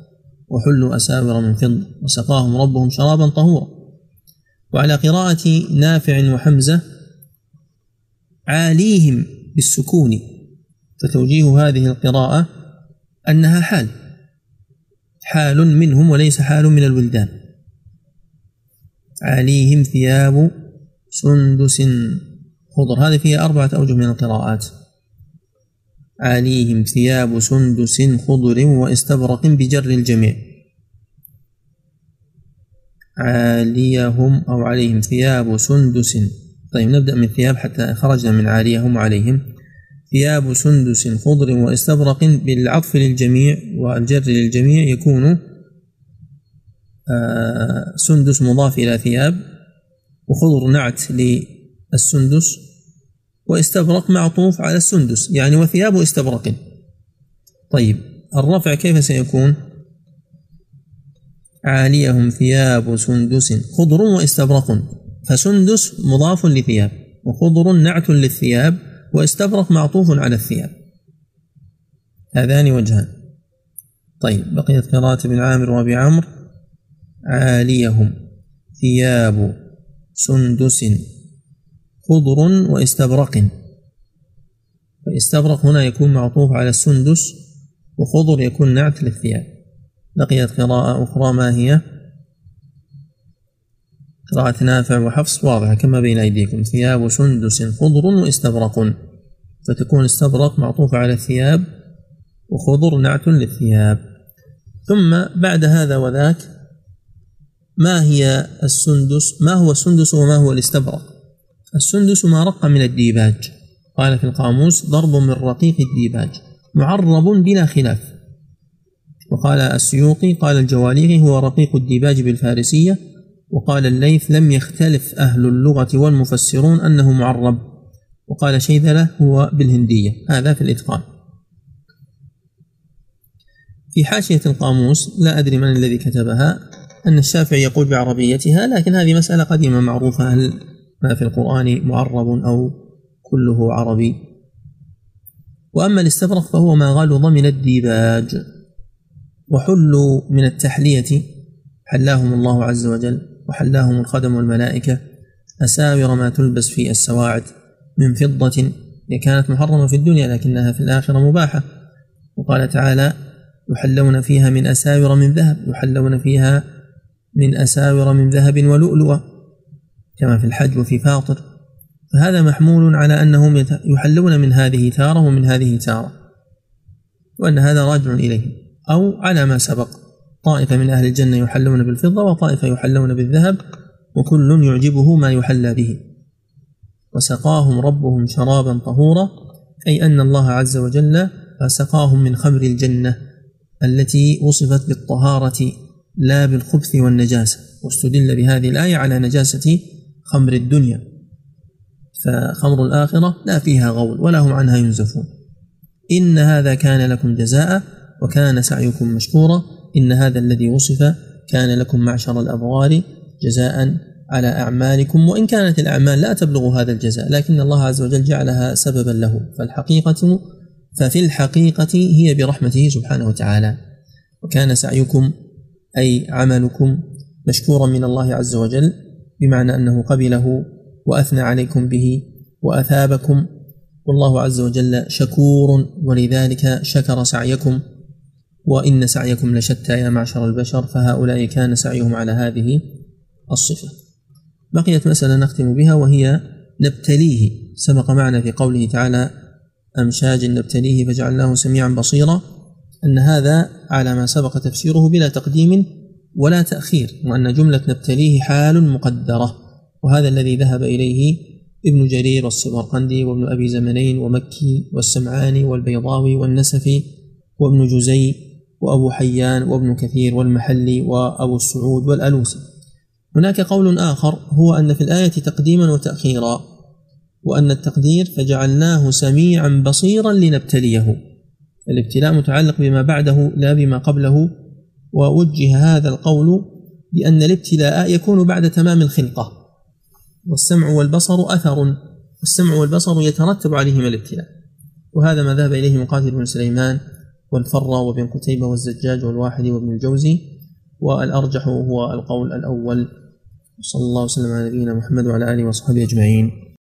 وحلوا أساور من فضة وسقاهم ربهم شرابا طهورا. وعلى قراءة نافع وحمزة عاليهم بالسكون. فتوجيه هذه القراءة أنها حال حال منهم وليس حال من الولدان. عليهم ثياب سندس خضر. هذه فيها أربعة أوجه من القراءات. عليهم ثياب سندس خضر واستبرق بجر الجميع. عاليهم أو عليهم ثياب سندس. طيب نبدأ من ثياب حتى خرجنا من عاليهم وعليهم. ثياب سندس خضر واستبرق بالعطف للجميع والجر للجميع يكون آه، سندس مضاف إلى ثياب وخضر نعت للسندس. واستبرق معطوف على السندس يعني وثياب استبرق طيب الرفع كيف سيكون؟ عاليهم ثياب سندس خضر واستبرق. فسندس مضاف لثياب وخضر نعت للثياب واستبرق معطوف على الثياب. هذان وجهان. طيب بقيت قراءة ابن عامر وأبي عمرو. عاليهم ثياب سندس. خضر واستبرق. فاستبرق هنا يكون معطوف على السندس وخضر يكون نعت للثياب. بقيت قراءة أخرى ما هي؟ قراءة نافع وحفص واضحة كما بين أيديكم. ثياب سندس خضر واستبرق. فتكون استبرق معطوفة على الثياب وخضر نعت للثياب. ثم بعد هذا وذاك ما هي السندس؟ ما هو السندس وما هو الاستبرق؟ السندس ما رق من الديباج. قال في القاموس ضرب من رقيق الديباج. معرب بلا خلاف. وقال السيوطي قال الجواليقي هو رقيق الديباج بالفارسية. وقال الليث لم يختلف أهل اللغة والمفسرون أنه معرب. وقال شيذلة هو بالهندية. هذا في الإتقان. في حاشية القاموس لا أدري من الذي كتبها أن الشافعي يقول بعربيتها لكن هذه مسألة قديمة معروفة. هل ما في القرآن معرب أو كله عربي. وأما الاستبرق فهو ما غلظ من الديباج وحلوا من التحلية. حلاهم الله عز وجل وحلاهم الخدم والملائكة. أساور ما تلبس في السواعد من فضة. هي كانت محرمة في الدنيا لكنها في الآخرة مباحة. وقال تعالى يحلون فيها من أساور من ذهب يحلون فيها من أساور من ذهب ولؤلؤة. كما في الحج وفي فاطر فهذا محمول على أنهم يحلون من هذه تارة ومن هذه تارة وأن هذا راجع إليهم أو على ما سبق طائفة من أهل الجنة يحلون بالفضة وطائفة يحلون بالذهب وكل يعجبه ما يحلى به وسقاهم ربهم شرابا طهورا أي أن الله عز وجل سقاهم من خمر الجنة التي وصفت بالطهارة لا بالخبث والنجاسة واستدل بهذه الآية على نجاسة خمر الدنيا فخمر الآخرة لا فيها غول ولا هم عنها ينزفون. إن هذا كان لكم جزاء وكان سعيكم مشكورا. إن هذا الذي وصف كان لكم معشر الأبرار جزاء على أعمالكم وإن كانت الأعمال لا تبلغ هذا الجزاء لكن الله عز وجل جعلها سببا له. فالحقيقة ففي الحقيقة هي برحمته سبحانه وتعالى. وكان سعيكم أي عملكم مشكورا من الله عز وجل. بمعنى أنه قبله وأثنى عليكم به وأثابكم والله عز وجل شكور ولذلك شكر سعيكم وإن سعيكم لشتى يا معشر البشر فهؤلاء كان سعيهم على هذه الصفة. بقيت مسألة نختم بها وهي نبتليه. سبق معنا في قوله تعالى أمشاج نبتليه فجعلناه سميعا بصيرا. أن هذا على ما سبق تفسيره بلا تقديم ولا تأخير وأن جملة نبتليه حال مقدرة. وهذا الذي ذهب إليه ابن جرير والسمرقندي وابن أبي زمنين ومكي والسمعاني والبيضاوي والنسفي وابن جزي وأبو حيان وابن كثير والمحلي وأبو السعود والألوسي. هناك قول آخر هو أن في الآية تقديما وتأخيرا وأن التقدير فجعلناه سميعا بصيرا لنبتليه. الابتلاء متعلق بما بعده لا بما قبله. ووجه هذا القول بأن الابتلاء يكون بعد تمام الخلقة والسمع والبصر أثر. السمع والبصر يترتب عليهما الابتلاء. وهذا ما ذهب إليه مقاتل بن سليمان والفرة وابن قتيبة والزجاج والواحد وابن الجوزي. والأرجح هو القول الأول. صلى الله وسلم على نبينا محمد وعلى آله وصحبه أجمعين.